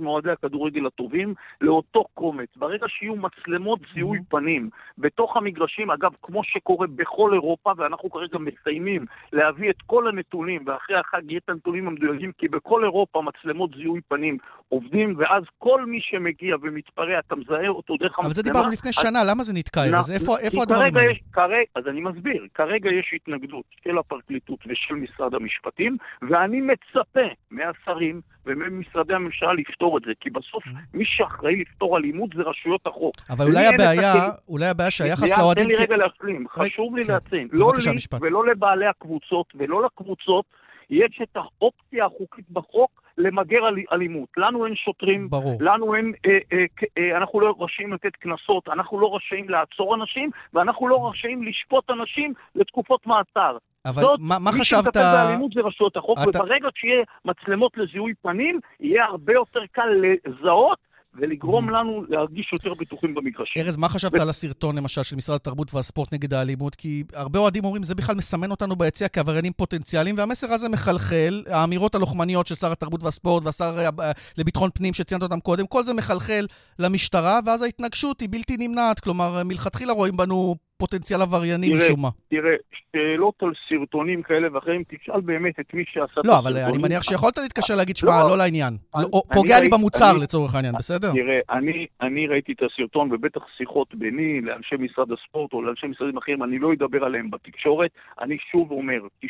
מאוהדי הכדורגל הטובים לאותו קומץ. ברגע שיהיו מצלמות זיהוי פנים בתוך המגרשים, אגב, כמו שקורה בכל אירופה, ואנחנו כרגע מסיימים להביא את כל הנתונים, ואחרי החג יהיה את הנתונים המדויקים, כי בכל אירופה מצלמות זיהוי פנים עובדים, ואז כל מי שמגיע ומתפרע, אתה מזהה אותו דרך המצלמה. אבל זה דיברנו לפני שנה, למה זה נתקע? אז איפה, איפה הדברים האלה? אז אני מסביר, כרגע יש התנגדות של הפרקליטות ושל משרד המשפטים, ואני מצפה מהשרים וממשרדי הממשלה לפתור את זה, כי בסוף mm-hmm. מי שאחראי לפתור אלימות זה רשויות החוק. אבל אולי הבעיה, אולי הבעיה שהיחס לאוהדים... תן לי רגע להשלים, חשוב לי כן. להציין. לא לי ולא לבעלי הקבוצות ולא לקבוצות, יש את האופציה החוקית בחוק למגר אל, אלימות. לנו אין שוטרים, ברור. לנו אין, אה, אה, אה, אנחנו לא רשאים לתת קנסות, אנחנו לא רשאים לעצור אנשים, ואנחנו לא רשאים לשפוט אנשים לתקופות מעצר. אבל זאת, מה, מה חשבת... מי שמטפל באלימות זה רשויות החוק, אתה... וברגע שיהיה מצלמות לזיהוי פנים, יהיה הרבה יותר קל לזהות ולגרום mm-hmm. לנו להרגיש יותר בטוחים במגרשים. ארז, מה חשבת ו... על הסרטון, למשל, של משרד התרבות והספורט נגד האלימות? כי הרבה אוהדים אומרים, זה בכלל מסמן אותנו ביציע כעבריינים פוטנציאליים, והמסר הזה מחלחל, האמירות הלוחמניות של שר התרבות והספורט והשר אה, לביטחון פנים, שציינת אותם קודם, כל זה מחלחל למשטרה, ואז ההתנגשות היא בלתי נמנעת. כלומר, מלכתחילה רואים בנו פוטנציאל עברייני משום מה. תראה, שאלות על סרטונים כאלה ואחרים, תשאל באמת את מי שעשה את הסרטונים. לא, אבל אני מניח שיכולת להתקשר להגיד, שמע, לא, לא לעניין. לא, פוגע לי במוצר לצורך העניין, בסדר? תראה, אני ראיתי את הסרטון, ובטח שיחות ביני לאנשי משרד הספורט או לאנשי משרדים אחרים, אני לא אדבר עליהם בתקשורת. אני שוב אומר, 97%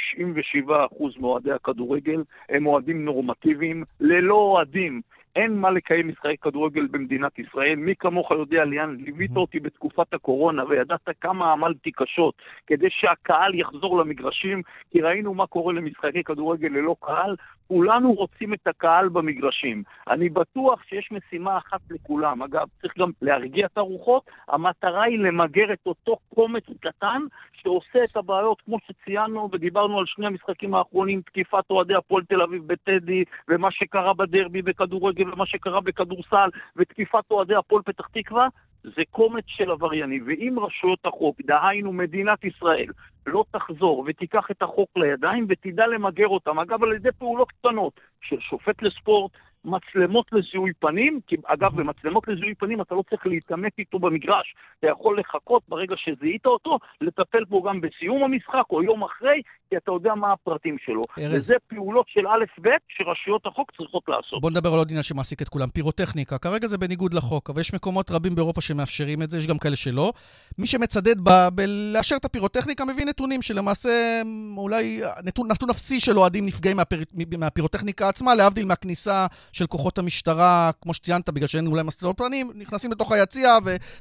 מאוהדי הכדורגל הם אוהדים נורמטיביים, ללא אוהדים. אין מה לקיים משחקי כדורגל במדינת ישראל. מי כמוך יודע, ליאן, ליווית אותי בתקופת הקורונה וידעת כמה עמלתי קשות כדי שהקהל יחזור למגרשים, כי ראינו מה קורה למשחקי כדורגל ללא קהל. כולנו רוצים את הקהל במגרשים. אני בטוח שיש משימה אחת לכולם. אגב, צריך גם להרגיע את הרוחות. המטרה היא למגר את אותו קומץ קטן שעושה את הבעיות, כמו שציינו ודיברנו על שני המשחקים האחרונים, תקיפת אוהדי הפועל תל אביב בטדי, ומה שקרה בדרבי בכדורגל ומה שקרה בכדורסל, ותקיפת אוהדי הפועל פתח תקווה, זה קומץ של עבריינים. ואם רשויות החוק, דהיינו מדינת ישראל, לא תחזור ותיקח את החוק לידיים ותדע למגר אותם, אגב, על ידי פעולות קטנות של שופט לספורט, מצלמות לזיהוי פנים, כי אגב, במצלמות לזיהוי פנים אתה לא צריך להתעמת איתו במגרש, אתה יכול לחכות ברגע שזיהית אותו, לטפל בו גם בסיום המשחק או יום אחרי, כי אתה יודע מה הפרטים שלו. ארז. וזה פעולות של א'-ב' שרשויות החוק צריכות לעשות. בוא נדבר על עוד עניין שמעסיק את כולם, פירוטכניקה. כרגע זה בניגוד לחוק, אבל יש מקומות רבים באירופה שמאפשרים את זה, יש גם כאלה שלא. מי שמצדד בלאשר את הפירוטכניקה מביא נתונים שלמעשה אולי נתון, נתון אפסי של אוהדים נפגעים מהפיר, מהפירוטכניקה עצמה, להבדיל מהכניסה של כוחות המשטרה, כמו שציינת, בגלל שאין אולי מסלול פנים, נכנסים לתוך היציע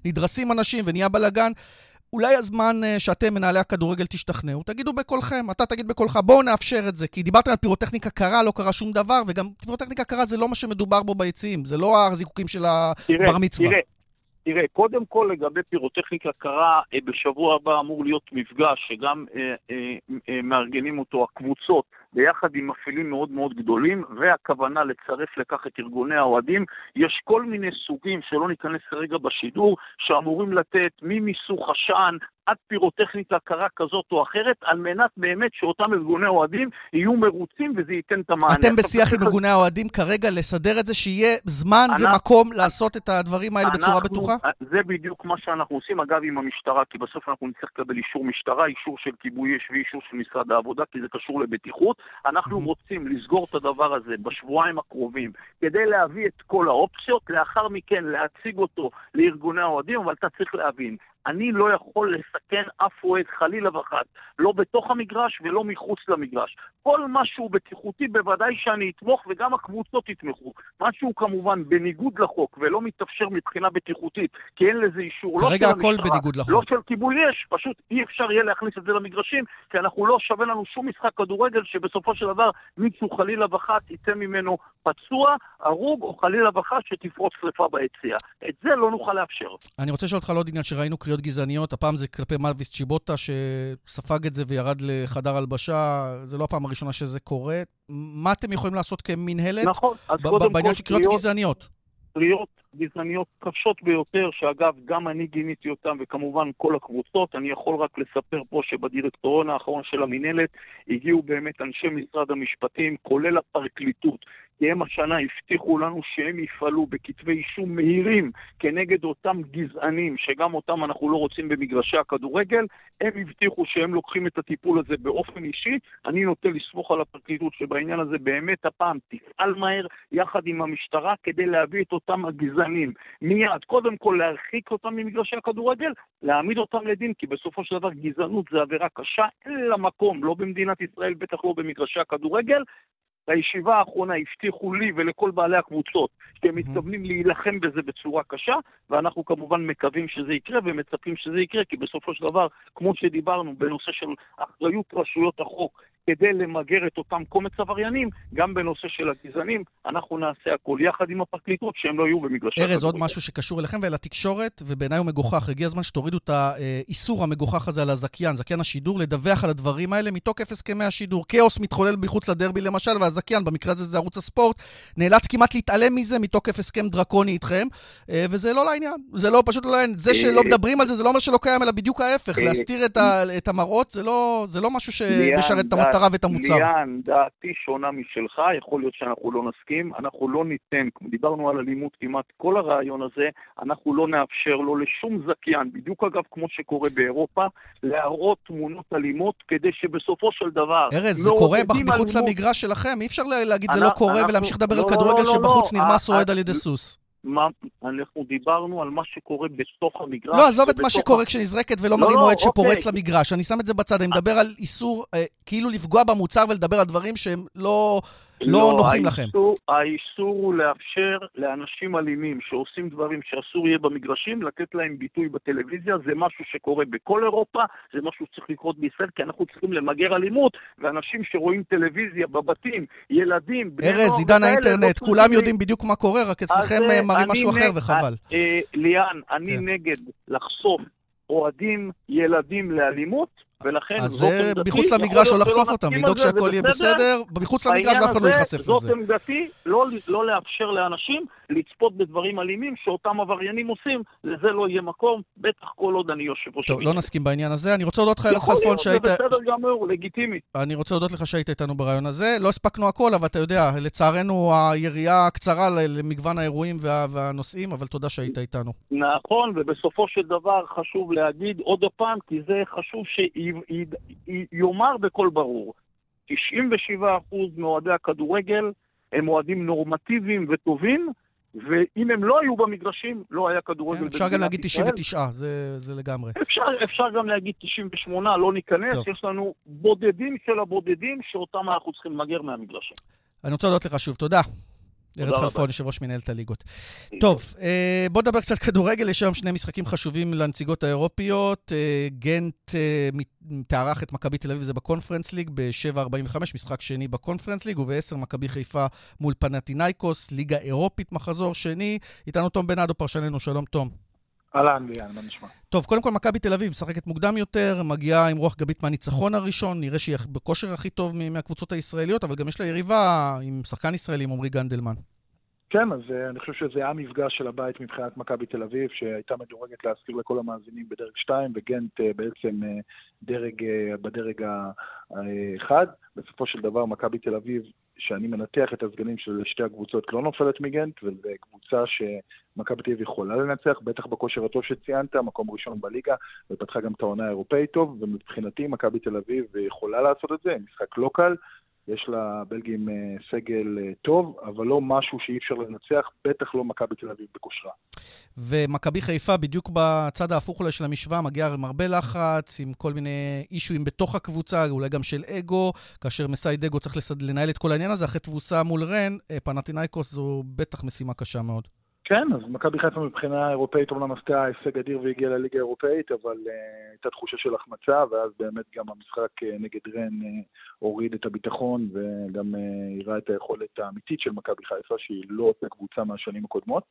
ונדרסים אנשים ונהיה בלאגן. אולי הזמן אה, שאתם, מנהלי הכדורגל, תשתכנעו, תגידו בקולכם, אתה תגיד בקולך, בואו נאפשר את זה. כי דיברתם על פירוטכניקה קרה, לא קרה שום דבר, וגם פירוטכניקה קרה זה לא מה שמדובר בו ביציעים, זה לא הזיקוקים של הבר מצווה. תראה, תראה, קודם כל לגבי פירוטכניקה קרה, אה, בשבוע הבא אמור להיות מפגש שגם אה, אה, אה, מארגנים אותו הקבוצות ביחד עם מפעילים מאוד מאוד גדולים, והכוונה לצרף לכך את ארגוני האוהדים. יש כל מיני סוגים, שלא ניכנס כרגע בשידור, שאמורים לתת ממיסוך עשן עד פירוטכניקה קרה כזאת או אחרת, על מנת באמת שאותם ארגוני אוהדים יהיו מרוצים וזה ייתן את המענה. אתם בשיח עם ארגוני האוהדים כרגע לסדר את זה, שיהיה זמן ומקום לעשות את הדברים האלה בצורה בטוחה? זה בדיוק מה שאנחנו עושים, אגב, עם המשטרה, כי בסוף אנחנו נצטרך לקבל אישור משטרה, אישור של כיבוי אש ואישור של משרד העבודה, כי זה קשור לבטיחות. אנחנו רוצים לסגור את הדבר הזה בשבועיים הקרובים, כדי להביא את כל האופציות, לאחר מכן להציג אותו לארגוני האוהדים, אבל אתה צריך להבין, אני לא יכול לסכן אף אוהד חלילה וחד, לא בתוך המגרש ולא מחוץ למגרש. כל משהו בטיחותי בוודאי שאני אתמוך וגם הקבוצות יתמכו. משהו כמובן בניגוד לחוק ולא מתאפשר מבחינה בטיחותית, כי אין לזה אישור לא של המשטרה. לא של כיבוי אש, פשוט אי אפשר יהיה להכניס את זה למגרשים, כי אנחנו לא שווה לנו שום משחק כדורגל שבסופו של דבר מישהו חלילה וחד יצא ממנו פצוע, הרוג או חלילה וחד שתפרוץ שרפה ביציאה. את זה לא נוכל לאפשר. אני רוצה לשאול אותך על עוד עניין שראינו קריאות גזעניות, הפעם זה כלפי מאביס צ'יבוטה שספג את זה וירד לחדר הלבשה, זה לא הפעם הראשונה שזה קורה. מה אתם יכולים לעשות כמינהלת נכון, אז קודם כל... בעניין של קריאות גזעניות? קריאות גזעניות קשות ביותר, שאגב, גם אני גיניתי אותן, וכמובן כל הקבוצות. אני יכול רק לספר פה שבדירקטוריון האחרון של המינהלת הגיעו באמת אנשי משרד המשפטים, כולל הפרקליטות, כי הם השנה הבטיחו לנו שהם יפעלו בכתבי אישום מהירים כנגד אותם גזענים, שגם אותם אנחנו לא רוצים במגרשי הכדורגל. הם הבטיחו שהם לוקחים את הטיפול הזה באופן אישי. אני נוטה לסמוך על הפרקליטות שבעניין הזה באמת הפעם תפעל מהר יחד עם המשטרה כדי להביא את אותם הגזענים מיד. קודם כל להרחיק אותם ממגרשי הכדורגל, להעמיד אותם לדין, כי בסופו של דבר גזענות זה עבירה קשה, אין לה מקום, לא במדינת ישראל, בטח לא במגרשי הכדורגל, בישיבה האחרונה הבטיחו לי ולכל בעלי הקבוצות שהם מתכוונים להילחם בזה בצורה קשה, ואנחנו כמובן מקווים שזה יקרה ומצפים שזה יקרה, כי בסופו של דבר, כמו שדיברנו בנושא של אחריות רשויות החוק כדי למגר את אותם קומץ עבריינים, גם בנושא של הגזענים, אנחנו נעשה הכל יחד עם הפרקליטות שהם לא יהיו במגרשי ארז, עוד משהו שקשור אליכם ולתקשורת, ובעיניי הוא מגוחך. הגיע הזמן שתורידו את האיסור המגוחך הזה על הזכיין, זכיין השידור, לדווח על הדברים האלה מתוקף הסכמי השידור. כאוס מתחולל מחוץ לדרבי למשל, והזכיין, במקרה הזה זה ערוץ הספורט, נאלץ כמעט להתעלם מזה מתוקף הסכם דרקוני איתכם, אה, וזה לא לעניין. זה לא, פשוט לא לעניין. זה שלא מדברים על זה, זה לא אומר שלא קיים, אלא בדיוק ההפך. להסתיר את המראות זה לא, לא משהו שמשרת את המטרה ואת המוצר. ליאן, דעתי שונה משלך, יכול להיות שאנחנו לא נסכים. אנחנו לא ניתן, דיברנו על אלימות כמעט כל הרעיון הזה, אנחנו לא נאפשר לו לשום זכיין, בדיוק אגב כמו שקורה באירופה, להראות תמונות אלימות, כדי שבסופו של דבר... ארז, זה קורה מחוץ למגרש שלכם, אי אפשר להגיד זה לא קורה ולהמשיך לדבר על לא, לא, כדורגל שבחוץ נרמס אוהד על ידי סוס. מה, אנחנו דיברנו על מה שקורה בתוך המגרש. לא, עזוב את מה שקורה כשנזרקת ולא לא, מרים אוהד לא, שפורץ אוקיי. למגרש. אני שם את זה בצד, אני מדבר על איסור, אה, כאילו לפגוע במוצר ולדבר על דברים שהם לא... לא, לא נוחים לכם. האיסור הוא לאפשר לאנשים אלימים שעושים דברים שאסור יהיה במגרשים, לתת להם ביטוי בטלוויזיה. זה משהו שקורה בכל אירופה, זה משהו שצריך לקרות בישראל, כי אנחנו צריכים למגר אלימות, ואנשים שרואים טלוויזיה בבתים, ילדים, בני נוער... ארז, עידן האינטרנט, כולם יודעים בדיוק מה קורה, רק אצלכם אה, מראים משהו אחר וחבל. אה, ליאן, אני כן. נגד לחשוף אוהדים, ילדים לאלימות. ולכן זאת עמדתי. אז זה מחוץ למגרש לא לחשוף אותם, לדאוג שהכל יהיה בסדר, מחוץ למגרש ואף אחד לא ייחשף לזה. זאת עמדתי, לא, לא לאפשר לאנשים לצפות בדברים אלימים שאותם עבריינים עושים, לזה לא יהיה מקום, בטח כל עוד אני יושב ראש טוב, לא נסכים בעניין הזה. אני רוצה להודות לך, ארז חלפון, שהיית... יכול להיות, זה בסדר גמור, לגיטימי. אני רוצה להודות לך שהיית איתנו ברעיון הזה. לא הספקנו הכל, אבל אתה יודע, לצערנו היריעה קצרה למגוון האירועים וה... והנושאים, אבל תודה שהיית איתנו. נכון, ובסופו של דבר חשוב להגיד עוד פעם, כי זה חשוב שיאמר בקול ברור. 97% מאוהדי הכדורגל הם אוהדים נורמטיביים וטובים, ואם הם לא היו במגרשים, לא היה כדורגל כן, אפשר גם להגיד 99, זה, זה לגמרי. אפשר, אפשר גם להגיד 98, לא ניכנס, טוב. יש לנו בודדים של הבודדים שאותם אנחנו צריכים למגר מהמגרשים. אני רוצה להודות לך שוב, תודה. ארז חלפון, יושב ראש מנהלת הליגות. טוב, אה, בוא נדבר קצת כדורגל. יש היום שני משחקים חשובים לנציגות האירופיות. אה, גנט אה, תארח את מכבי תל אביב, זה בקונפרנס ליג, ב-7.45, משחק שני בקונפרנס ליג, וב-10 מכבי חיפה מול פנטינאיקוס, ליגה אירופית, מחזור שני. איתנו תום בנאדו, פרשננו, שלום תום. אהלן, ליאן, מה נשמע? טוב, קודם כל, מכבי תל אביב משחקת מוקדם יותר, מגיעה עם רוח גבית מהניצחון הראשון, נראה שהיא בכושר הכי טוב מהקבוצות הישראליות, אבל גם יש לה יריבה עם שחקן ישראלי, עם עמרי גנדלמן. כן, אז uh, אני חושב שזה היה מפגש של הבית מבחינת מכבי תל אביב, שהייתה מדורגת להזכיר לכל המאזינים בדרג 2, וגנט uh, בעצם uh, דרג, בדרג האחד. בסופו של דבר, מכבי תל אביב, שאני מנתח את הסגנים של שתי הקבוצות, לא נופלת מגנט, וזו קבוצה שמכבי תל אביב יכולה לנצח, בטח בכושר הטוב שציינת, מקום ראשון בליגה, ופתחה גם את העונה האירופאית טוב, ומבחינתי מכבי תל אביב יכולה לעשות את זה, משחק לא קל. יש לבלגים אה, סגל אה, טוב, אבל לא משהו שאי אפשר לנצח, בטח לא מכבי תל אביב בכושרה. ומכבי חיפה, בדיוק בצד ההפוך אולי של המשוואה, מגיעה עם הרבה לחץ, עם כל מיני אישויים בתוך הקבוצה, אולי גם של אגו, כאשר מסייד אגו צריך. לנהל את כל העניין הזה, אחרי תבוסה מול רן, אה, פנטינאיקוס זו בטח משימה קשה מאוד. כן, אז מכבי חיפה מבחינה אירופאית אומנם עשתה הישג אדיר והגיעה לליגה האירופאית, אבל uh, הייתה תחושה של החמצה, ואז באמת גם המשחק uh, נגד רן uh, הוריד את הביטחון וגם uh, את היכולת האמיתית של מכבי חיפה, שהיא לא אותה קבוצה מהשנים הקודמות.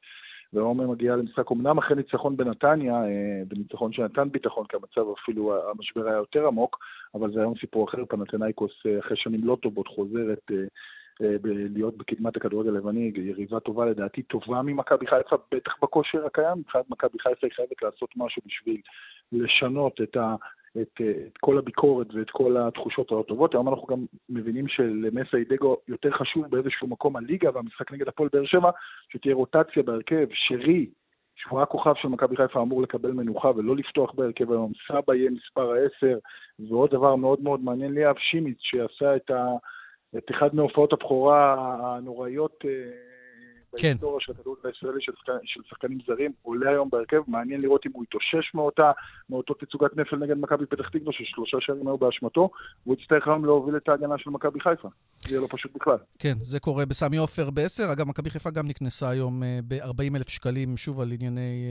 ועומר מגיעה למשחק אמנם אחרי ניצחון בנתניה, בניצחון שנתן ביטחון, כי המצב אפילו, המשבר היה יותר עמוק, אבל זה היום סיפור אחר, פנתנאיקוס אחרי שנים לא טובות חוזרת להיות בקדמת הכדורגל הלבני, יריבה טובה לדעתי, טובה ממכבי חיפה, בטח בכושר הקיים, מבחינת מכבי חיפה היא חייבת לעשות משהו בשביל לשנות את, ה, את, את כל הביקורת ואת כל התחושות הלא טובות. היום אנחנו גם מבינים שלמסה אידגו יותר חשוב באיזשהו מקום הליגה והמשחק נגד הפועל באר שבע, שתהיה רוטציה בהרכב, שרי, שהוא הכוכב של מכבי חיפה אמור לקבל מנוחה ולא לפתוח בהרכב היום, סבא יהיה מספר העשר, ועוד דבר מאוד מאוד מעניין, ליאב שימיץ שעשה את ה... את אחד מהופעות הבכורה הנוראיות אה, כן. בהיסטוריה של הכדורגל הישראלי של, של שחקנים זרים, עולה היום בהרכב, מעניין לראות אם הוא יתאושש מאותה, מאותו תצוגת נפל נגד מכבי פתח תקווה, ששלושה שערים היו באשמתו, והוא יצטרך היום להוביל את ההגנה של מכבי חיפה. זה יהיה לא פשוט בכלל. כן, זה קורה בסמי עופר ב-10. אגב, מכבי חיפה גם נקנסה היום אה, ב-40 אלף שקלים, שוב, על ענייני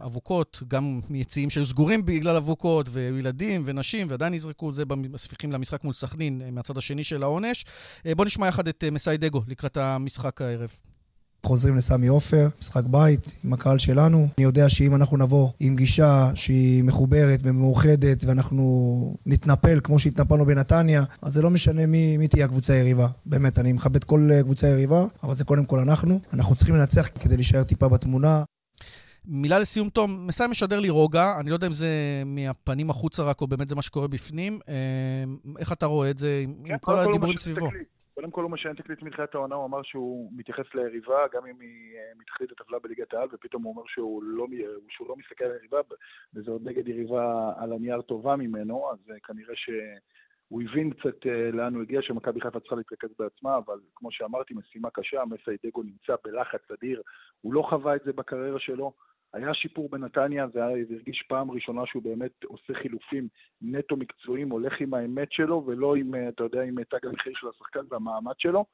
אה, אבוקות, גם מיציעים שהיו סגורים בגלל אבוקות, וילדים ונשים, ועדיין נזרקו זה בספיחים למשחק מול סכנין, אה, מהצד השני של העונש. בואו נשמע יחד את מסיידגו לקראת המשחק הערב. חוזרים לסמי עופר, משחק בית עם הקהל שלנו. אני יודע שאם אנחנו נבוא עם גישה שהיא מחוברת ומאוחדת ואנחנו נתנפל כמו שהתנפלנו בנתניה, אז זה לא משנה מי, מי תהיה הקבוצה היריבה. באמת, אני מכבד כל קבוצה יריבה, אבל זה קודם כל אנחנו. אנחנו צריכים לנצח כדי להישאר טיפה בתמונה. מילה לסיום, תום, מסיים משדר לי רוגע, אני לא יודע אם זה מהפנים החוצה רק או באמת זה מה שקורה בפנים. אה, איך אתה רואה את זה עם, כן, עם כל הדיבורים סביבו? קודם כל הוא משנה תקליט מתחילת העונה, הוא אמר שהוא מתייחס ליריבה, גם אם היא אה, מתחתית הטבלה בליגת העל, ופתאום הוא אומר שהוא לא, שהוא לא מסתכל על יריבה, וזה עוד נגד יריבה על הנייר טובה ממנו, אז אה, כנראה שהוא הבין קצת אה, לאן הוא הגיע, שמכבי חיפה צריכה להתרכז בעצמה, אבל כמו שאמרתי, משימה קשה, מסי דגו נמצא בלחץ אדיר, הוא לא חווה את זה בקריירה שלו. היה שיפור בנתניה, זה הרגיש פעם ראשונה שהוא באמת עושה חילופים נטו מקצועיים, הולך עם האמת שלו, ולא עם, אה, אתה יודע, עם תג המחיר של השחקן והמעמד שלו.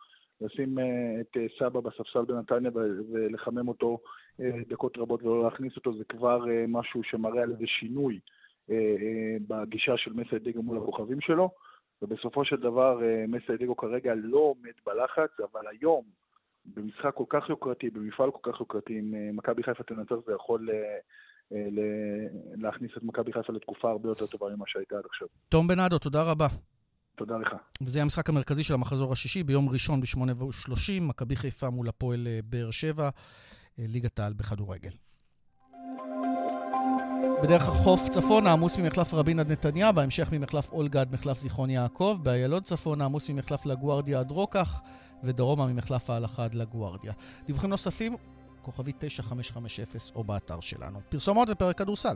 לשים uh, את סבא בספסל בנתניה ולחמם אותו דקות רבות ולא להכניס אותו, זה כבר משהו שמראה על איזה שינוי בגישה של מסי דיגו מול הכוכבים שלו. ובסופו של דבר מסי דיגו כרגע לא עומד בלחץ, אבל היום, במשחק כל כך יוקרתי, במפעל כל כך יוקרתי, אם אה, מכבי חיפה תנצח זה יכול אה, אה, להכניס את מכבי חיפה לתקופה הרבה יותר טובה ממה שהייתה עד עכשיו. תום בנאדו, תודה רבה. תודה לך. וזה המשחק המרכזי של המחזור השישי, ביום ראשון ב-8:30, מכבי חיפה מול הפועל באר שבע, ליגת העל בכדורגל. בדרך החוף צפונה עמוס ממחלף רבין עד נתניה, בהמשך ממחלף אולגה עד מחלף זיכרון יעקב, באיילון צפונה עמוס ממחלף לגוארדיה עד רוקח, ודרומה ממחלף ההלכה עד לגוארדיה. דיווחים נוספים, כוכבי 9550 או באתר שלנו. פרסומות ופרק כדורסל.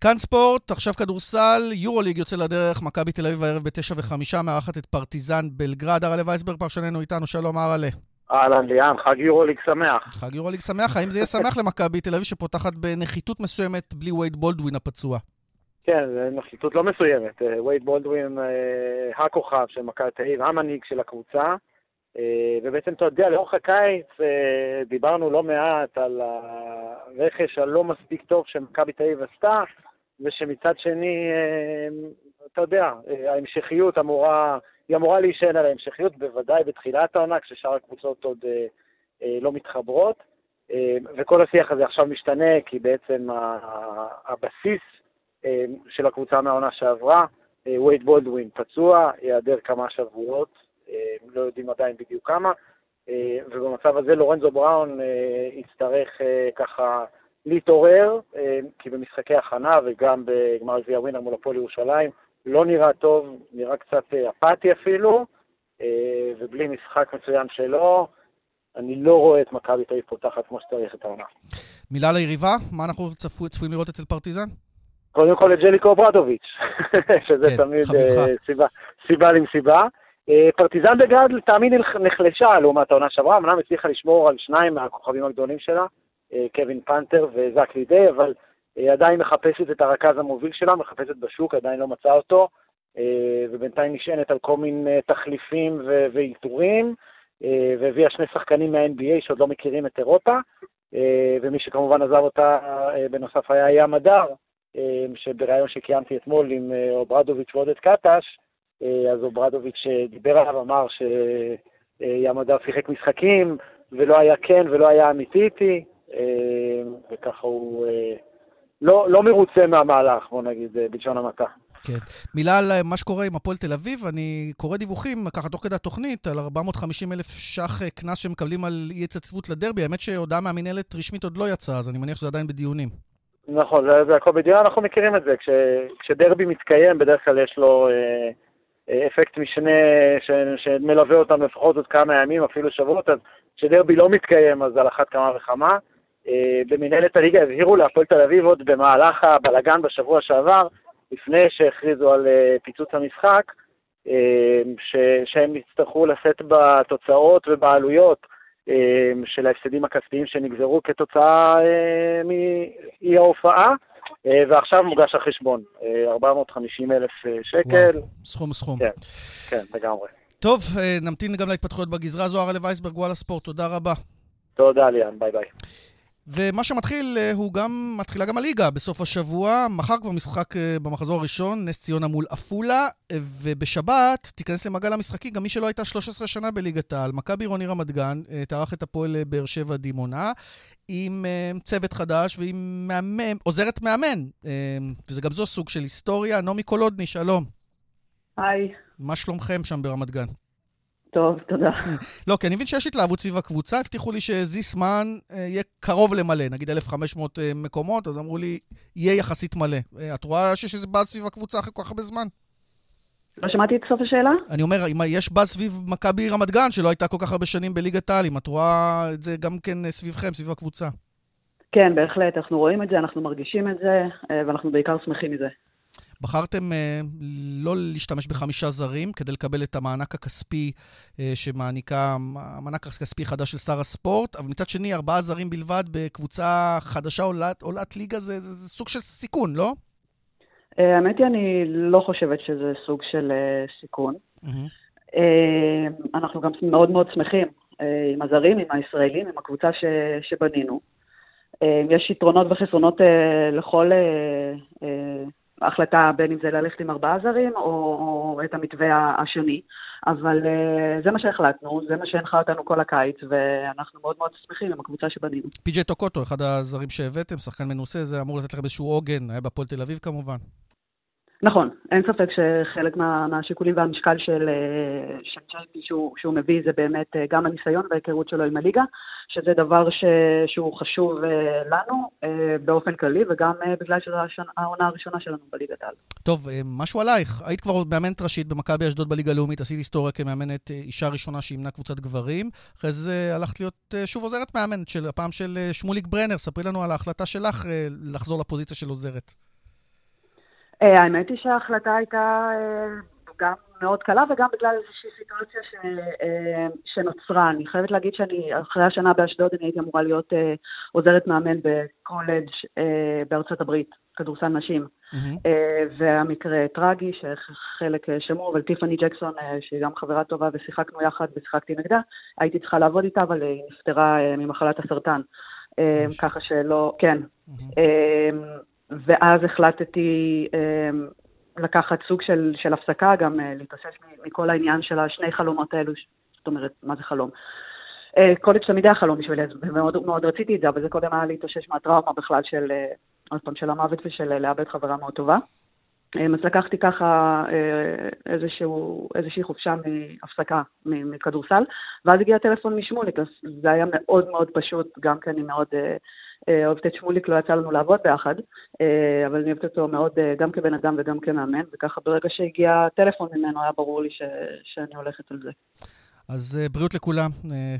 כאן ספורט, עכשיו כדורסל, יורוליג יוצא לדרך, מכבי תל אביב הערב בתשע וחמישה, מארחת את פרטיזן בלגרד. הרלה וייסברג פרשננו איתנו, שלום הרלה. אהלן ליאן, חג יורוליג שמח. חג יורוליג שמח, האם זה יהיה שמח למכבי תל אביב שפותחת בנחיתות מסוימת בלי וייד בולדווין הפצוע? כן, זו נחיתות לא מסוימת. אה, וייד בולדווין, אה, הכוכב של מכבי תל אביב, המנהיג של הקבוצה. אה, ובעצם, אתה יודע, לאורך הקיץ אה, דיברנו לא מעט על הרכש הלא מספיק טוב שמכבי תל אביב עשתה, ושמצד שני, אה, אתה יודע, ההמשכיות אמורה, היא אמורה להישען על ההמשכיות, בוודאי בתחילת העונה, כששאר הקבוצות עוד לא מתחברות. וכל השיח הזה עכשיו משתנה, כי בעצם הבסיס של הקבוצה מהעונה שעברה, וייד בולדווין פצוע, ייעדר כמה שבועות, לא יודעים עדיין בדיוק כמה, ובמצב הזה לורנזו בראון יצטרך ככה להתעורר, כי במשחקי הכנה וגם בגמר גביע ווינר מול הפועל ירושלים, לא נראה טוב, נראה קצת אפאתי אפילו, ובלי משחק מצוין שלו, אני לא רואה את מכבי תל אביב פותחת כמו שצריך את העונה. מילה ליריבה? מה אנחנו צפו, צפויים לראות אצל פרטיזן? קודם כל את ג'ליקו ברדוביץ', שזה כן, תמיד uh, סיבה, סיבה למסיבה. Uh, פרטיזן בגד לטעמי נחלשה לעומת העונה שעברה, אמנם הצליחה לשמור על שניים מהכוכבים הגדולים שלה, uh, קווין פנתר וזק לידי, אבל uh, עדיין מחפשת את הרכז המוביל שלה, מחפשת בשוק, עדיין לא מצאה אותו, ובינתיים נשענת על כל מיני תחליפים ואיתורים. אה, והביאה שני שחקנים מה-NBA שעוד לא מכירים את אירופה, אה, ומי שכמובן עזב אותה אה, בנוסף היה ים הדר, שבריאיון שקיימתי אתמול עם אוברדוביץ' ועודד קטש, אז אוברדוביץ' דיבר עליו, אמר שים הדר שיחק משחקים, ולא היה כן ולא היה אמיתי איתי, וככה הוא לא, לא מרוצה מהמהלך, בוא נגיד, בלשון המעטה. כן. מילה על מה שקורה עם הפועל תל אביב, אני קורא דיווחים, ככה תוך כדי התוכנית, על 450 אלף ש"ח אה, קנס שמקבלים על אי התייצבות לדרבי. האמת שהודעה מהמינהלת רשמית עוד לא יצאה, אז אני מניח שזה עדיין בדיונים. נכון, זה, זה הכל בדיון, אנחנו מכירים את זה. כש, כשדרבי מתקיים, בדרך כלל יש לו אה, אה, אפקט משנה ש, שמלווה אותנו לפחות עוד כמה ימים, אפילו שבועות, אז כשדרבי לא מתקיים, אז על אחת כמה וכמה. אה, במנהלת הליגה הבהירו להפועל תל אביב עוד במהלך הבלגן בשבוע שעבר, לפני שהכריזו על אה, פיצוץ המשחק, אה, שהם יצטרכו לשאת בתוצאות ובעלויות של ההפסדים הכספיים שנגזרו כתוצאה מאי ההופעה, ועכשיו מוגש החשבון, 450 אלף שקל. וואו, סכום סכום. כן, כן, לגמרי. טוב, נמתין גם להתפתחויות בגזרה הזו. הרלב וייסברג, וואלה ספורט, תודה רבה. תודה, ליאן, ביי ביי. ומה שמתחיל אה, הוא גם, מתחילה גם הליגה בסוף השבוע. מחר כבר משחק אה, במחזור הראשון, נס ציונה מול עפולה, ובשבת תיכנס למעגל המשחקים גם מי שלא הייתה 13 שנה בליגת העל. מכבי עירוני רמת גן אה, תערך את הפועל באר שבע דימונה. עם צוות חדש ועם מאמן, עוזרת מאמן, וזה גם זו סוג של היסטוריה. נעמי קולודני, שלום. היי. מה שלומכם שם ברמת גן? טוב, תודה. לא, כי אני מבין שיש התלהבות סביב הקבוצה, הבטיחו לי שזיסמן אה, יהיה קרוב למלא, נגיד 1,500 אה, מקומות, אז אמרו לי, יהיה יחסית מלא. אה, את רואה שיש איזה באז סביב הקבוצה אחרי כל כך הרבה זמן? לא שמעתי את סוף השאלה. אני אומר, אם יש באז סביב מכבי רמת גן, שלא הייתה כל כך הרבה שנים בליגת העל, אם את רואה את זה גם כן סביבכם, סביב הקבוצה. כן, בהחלט, אנחנו רואים את זה, אנחנו מרגישים את זה, ואנחנו בעיקר שמחים מזה. בחרתם uh, לא להשתמש בחמישה זרים כדי לקבל את המענק הכספי uh, שמעניקה, המענק הכספי חדש של שר הספורט, אבל מצד שני, ארבעה זרים בלבד בקבוצה חדשה עולת, עולת ליגה זה, זה, זה סוג של סיכון, לא? Uh, האמת היא, אני לא חושבת שזה סוג של סיכון. Mm-hmm. אנחנו גם מאוד מאוד שמחים עם הזרים, עם הישראלים, עם הקבוצה ש, שבנינו. יש יתרונות וחסרונות לכל... ההחלטה בין אם זה ללכת עם ארבעה זרים או, או את המתווה השני. אבל uh, זה מה שהחלטנו, זה מה שהנחה אותנו כל הקיץ, ואנחנו מאוד מאוד שמחים עם הקבוצה שבנינו. פי.ג'יי טוקוטו, אחד הזרים שהבאתם, שחקן מנוסה, זה אמור לתת לכם איזשהו עוגן, היה בפועל תל אביב כמובן. נכון, אין ספק שחלק מה, מהשיקולים והמשקל של, אה, של צ'לפי שהוא, שהוא מביא זה באמת אה, גם הניסיון וההיכרות שלו עם הליגה, שזה דבר ש, שהוא חשוב אה, לנו באופן כללי, וגם בגלל שזו העונה הראשונה שלנו בליגת העל. טוב, משהו עלייך. היית כבר מאמנת ראשית במכבי אשדוד בליגה הלאומית, עשית היסטוריה כמאמנת אישה ראשונה שימנה קבוצת גברים. אחרי זה הלכת להיות שוב עוזרת מאמנת, של, הפעם של שמוליק ברנר. ספרי לנו על ההחלטה שלך לחזור לפוזיציה של עוזרת. אה, האמת היא שההחלטה הייתה אה, גם מאוד קלה וגם בגלל איזושהי סיטואציה ש, אה, שנוצרה. אני חייבת להגיד שאני, אחרי השנה באשדוד אני הייתי אמורה להיות עוזרת מאמן בקולג' בארצות הברית, כדורסל נשים. Mm-hmm. והמקרה טרגי, שחלק שמעו, אבל טיפאני ג'קסון, שהיא גם חברה טובה ושיחקנו יחד ושיחקתי נגדה, הייתי צריכה לעבוד איתה, אבל היא נפטרה ממחלת הסרטן. ככה שלא, כן. Mm-hmm. ואז החלטתי אה, לקחת סוג של, של הפסקה, גם אה, להתאושש מכל העניין של השני חלומות האלו, זאת אומרת, מה זה חלום? קולג' תמיד היה חלום בשבילי, ומאוד מאוד רציתי את זה, אבל זה קודם היה להתאושש מהטראומה בכלל של, עוד פעם, של המוות ושל לאבד חברה מאוד טובה. אז לקחתי ככה איזשהו, איזושהי חופשה מהפסקה מכדורסל, ואז הגיע טלפון משמוליק, אז זה היה מאוד מאוד פשוט, גם כי אני מאוד אוהבת את שמוליק, לא יצא לנו לעבוד ביחד, אבל אני אוהבת אותו מאוד גם כבן אדם וגם כמאמן, וככה ברגע שהגיע טלפון ממנו היה ברור לי ש, שאני הולכת על זה. אז בריאות לכולם,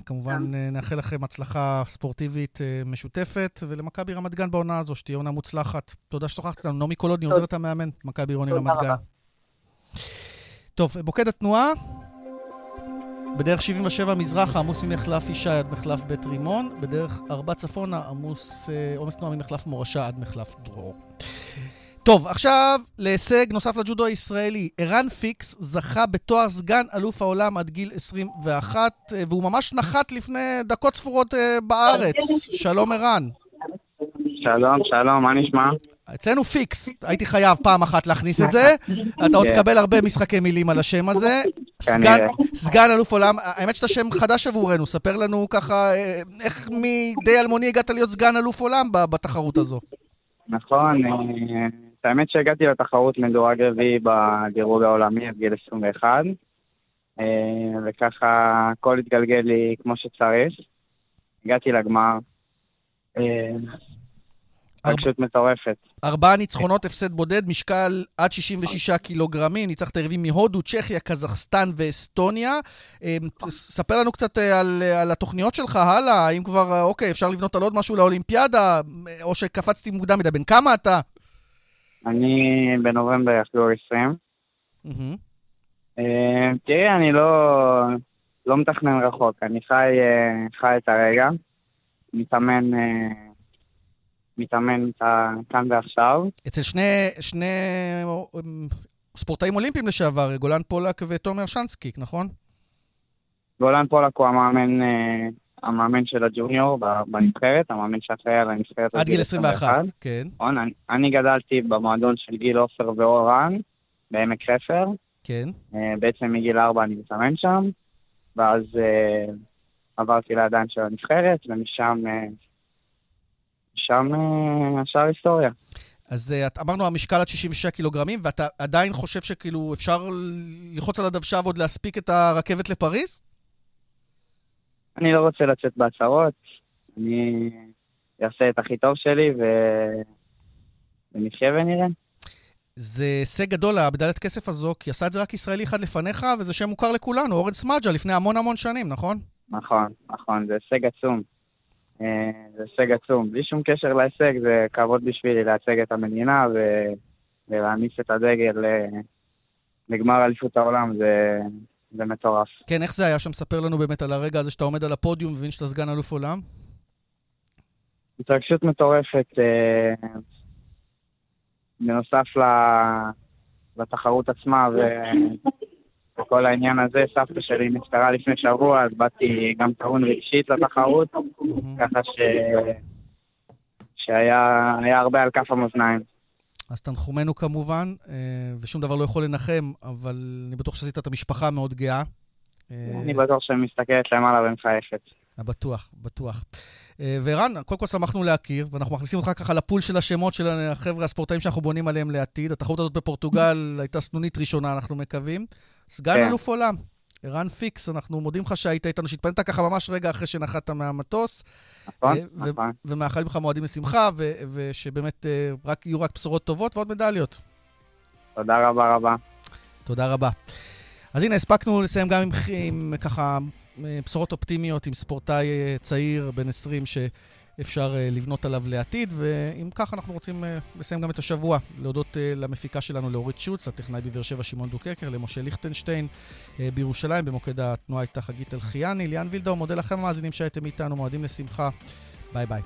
כמובן נאחל לכם הצלחה ספורטיבית משותפת, ולמכבי רמת גן בעונה הזו, שתהיה עונה מוצלחת. תודה ששוחחת איתנו. נעמי קולודני, עוזרת המאמן, מכבי עירוני רמת גן. טוב, מוקד התנועה, בדרך 77 מזרחה, עמוס ממחלף ישי עד מחלף בית רימון, בדרך 4 צפונה, עמוס עומס תנועה ממחלף מורשה עד מחלף דרור. טוב, עכשיו להישג נוסף לג'ודו הישראלי. ערן פיקס זכה בתואר סגן אלוף העולם עד גיל 21, והוא ממש נחת לפני דקות ספורות בארץ. שלום ערן. שלום, שלום, מה נשמע? אצלנו פיקס, הייתי חייב פעם אחת להכניס את זה. אתה עוד תקבל הרבה משחקי מילים על השם הזה. סגן אלוף עולם, האמת שאתה שם חדש עבורנו, ספר לנו ככה איך מדי אלמוני הגעת להיות סגן אלוף עולם בתחרות הזו. נכון, האמת שהגעתי לתחרות מדורג רביעי בדירוג העולמי עד גיל 21, וככה הכל התגלגל לי כמו שצריך. הגעתי לגמר. רגשות מטורפת. ארבעה ניצחונות, הפסד בודד, משקל עד 66 קילוגרמים, ניצחת יריבים מהודו, צ'כיה, קזחסטן ואסטוניה. ספר לנו קצת על, על התוכניות שלך הלאה, האם כבר, אוקיי, אפשר לבנות על עוד משהו לאולימפיאדה, או שקפצתי מוקדם מדי, בן כמה אתה? אני בנובמבר יחזור 20. תראי, אני לא, לא מתכנן רחוק, אני חי, חי את הרגע, מתאמן... מתאמן כאן ועכשיו. אצל שני, שני ספורטאים אולימפיים לשעבר, גולן פולק ותומר שנסקיק, נכון? גולן פולק הוא המאמן, המאמן של הג'וניור בנבחרת, המאמן שאחראי על הנבחרת. עד גיל 21, 21 כן. נכון, אני, אני גדלתי במועדון של גיל עופר ואורן, בעמק חפר. כן. בעצם מגיל 4 אני מתאמן שם, ואז עברתי לידיים של הנבחרת, ומשם... שם השאר היסטוריה. אז אמרנו המשקל עד 66 קילוגרמים, ואתה עדיין חושב שכאילו אפשר ללחוץ על הדוושה ועוד להספיק את הרכבת לפריז? אני לא רוצה לצאת בהצהרות, אני אעשה את הכי טוב שלי ו... ונחיה ונראה. זה הישג גדול, הבדלת כסף הזו, כי עשה את זה רק ישראלי אחד לפניך, וזה שם מוכר לכולנו, אורן סמאג'ה, לפני המון המון שנים, נכון? נכון, נכון, זה הישג עצום. זה הישג עצום. בלי שום קשר להישג, זה כבוד בשבילי לייצג את המדינה ו... ולהניס את הדגל לגמר אליפות העולם, זה... זה מטורף. כן, איך זה היה שם? ספר לנו באמת על הרגע הזה שאתה עומד על הפודיום ומבין שאתה סגן אלוף עולם. התרגשות מטורפת. בנוסף לתחרות עצמה ו... וכל העניין הזה, סבתא שלי נפטרה לפני שבוע, אז באתי גם טעון רגשית לתחרות, ככה ש... שהיה הרבה על כף המאזניים. אז תנחומנו כמובן, ושום דבר לא יכול לנחם, אבל אני בטוח שעשית את המשפחה מאוד גאה. אני בטוח שאני מסתכלת למעלה ומחייכת. בטוח, בטוח. וערן, קודם כל שמחנו להכיר, ואנחנו מכניסים אותך ככה לפול של השמות של החבר'ה הספורטאים שאנחנו בונים עליהם לעתיד. התחרות הזאת בפורטוגל הייתה סנונית ראשונה, אנחנו מקווים. סגן כן. אלוף עולם, ערן פיקס, אנחנו מודים לך שהיית איתנו, שהתפנית ככה ממש רגע אחרי שנחת מהמטוס. נכון, נכון. ומאחלים לך מועדים לשמחה, ושבאמת רק יהיו רק בשורות טובות ועוד מדליות. תודה רבה רבה. תודה רבה. אז הנה, הספקנו לסיים גם עם, עם ככה בשורות אופטימיות, עם ספורטאי צעיר בן 20 שאפשר לבנות עליו לעתיד, ואם כך אנחנו רוצים לסיים גם את השבוע, להודות למפיקה שלנו לאורית שוץ, הטכנאי בבאר שבע שמעון דוקקר, למשה ליכטנשטיין בירושלים, במוקד התנועה הייתה חגית אלחיאני, ליאן וילדאו, מודה לכם המאזינים שהייתם איתנו, מועדים לשמחה, ביי ביי.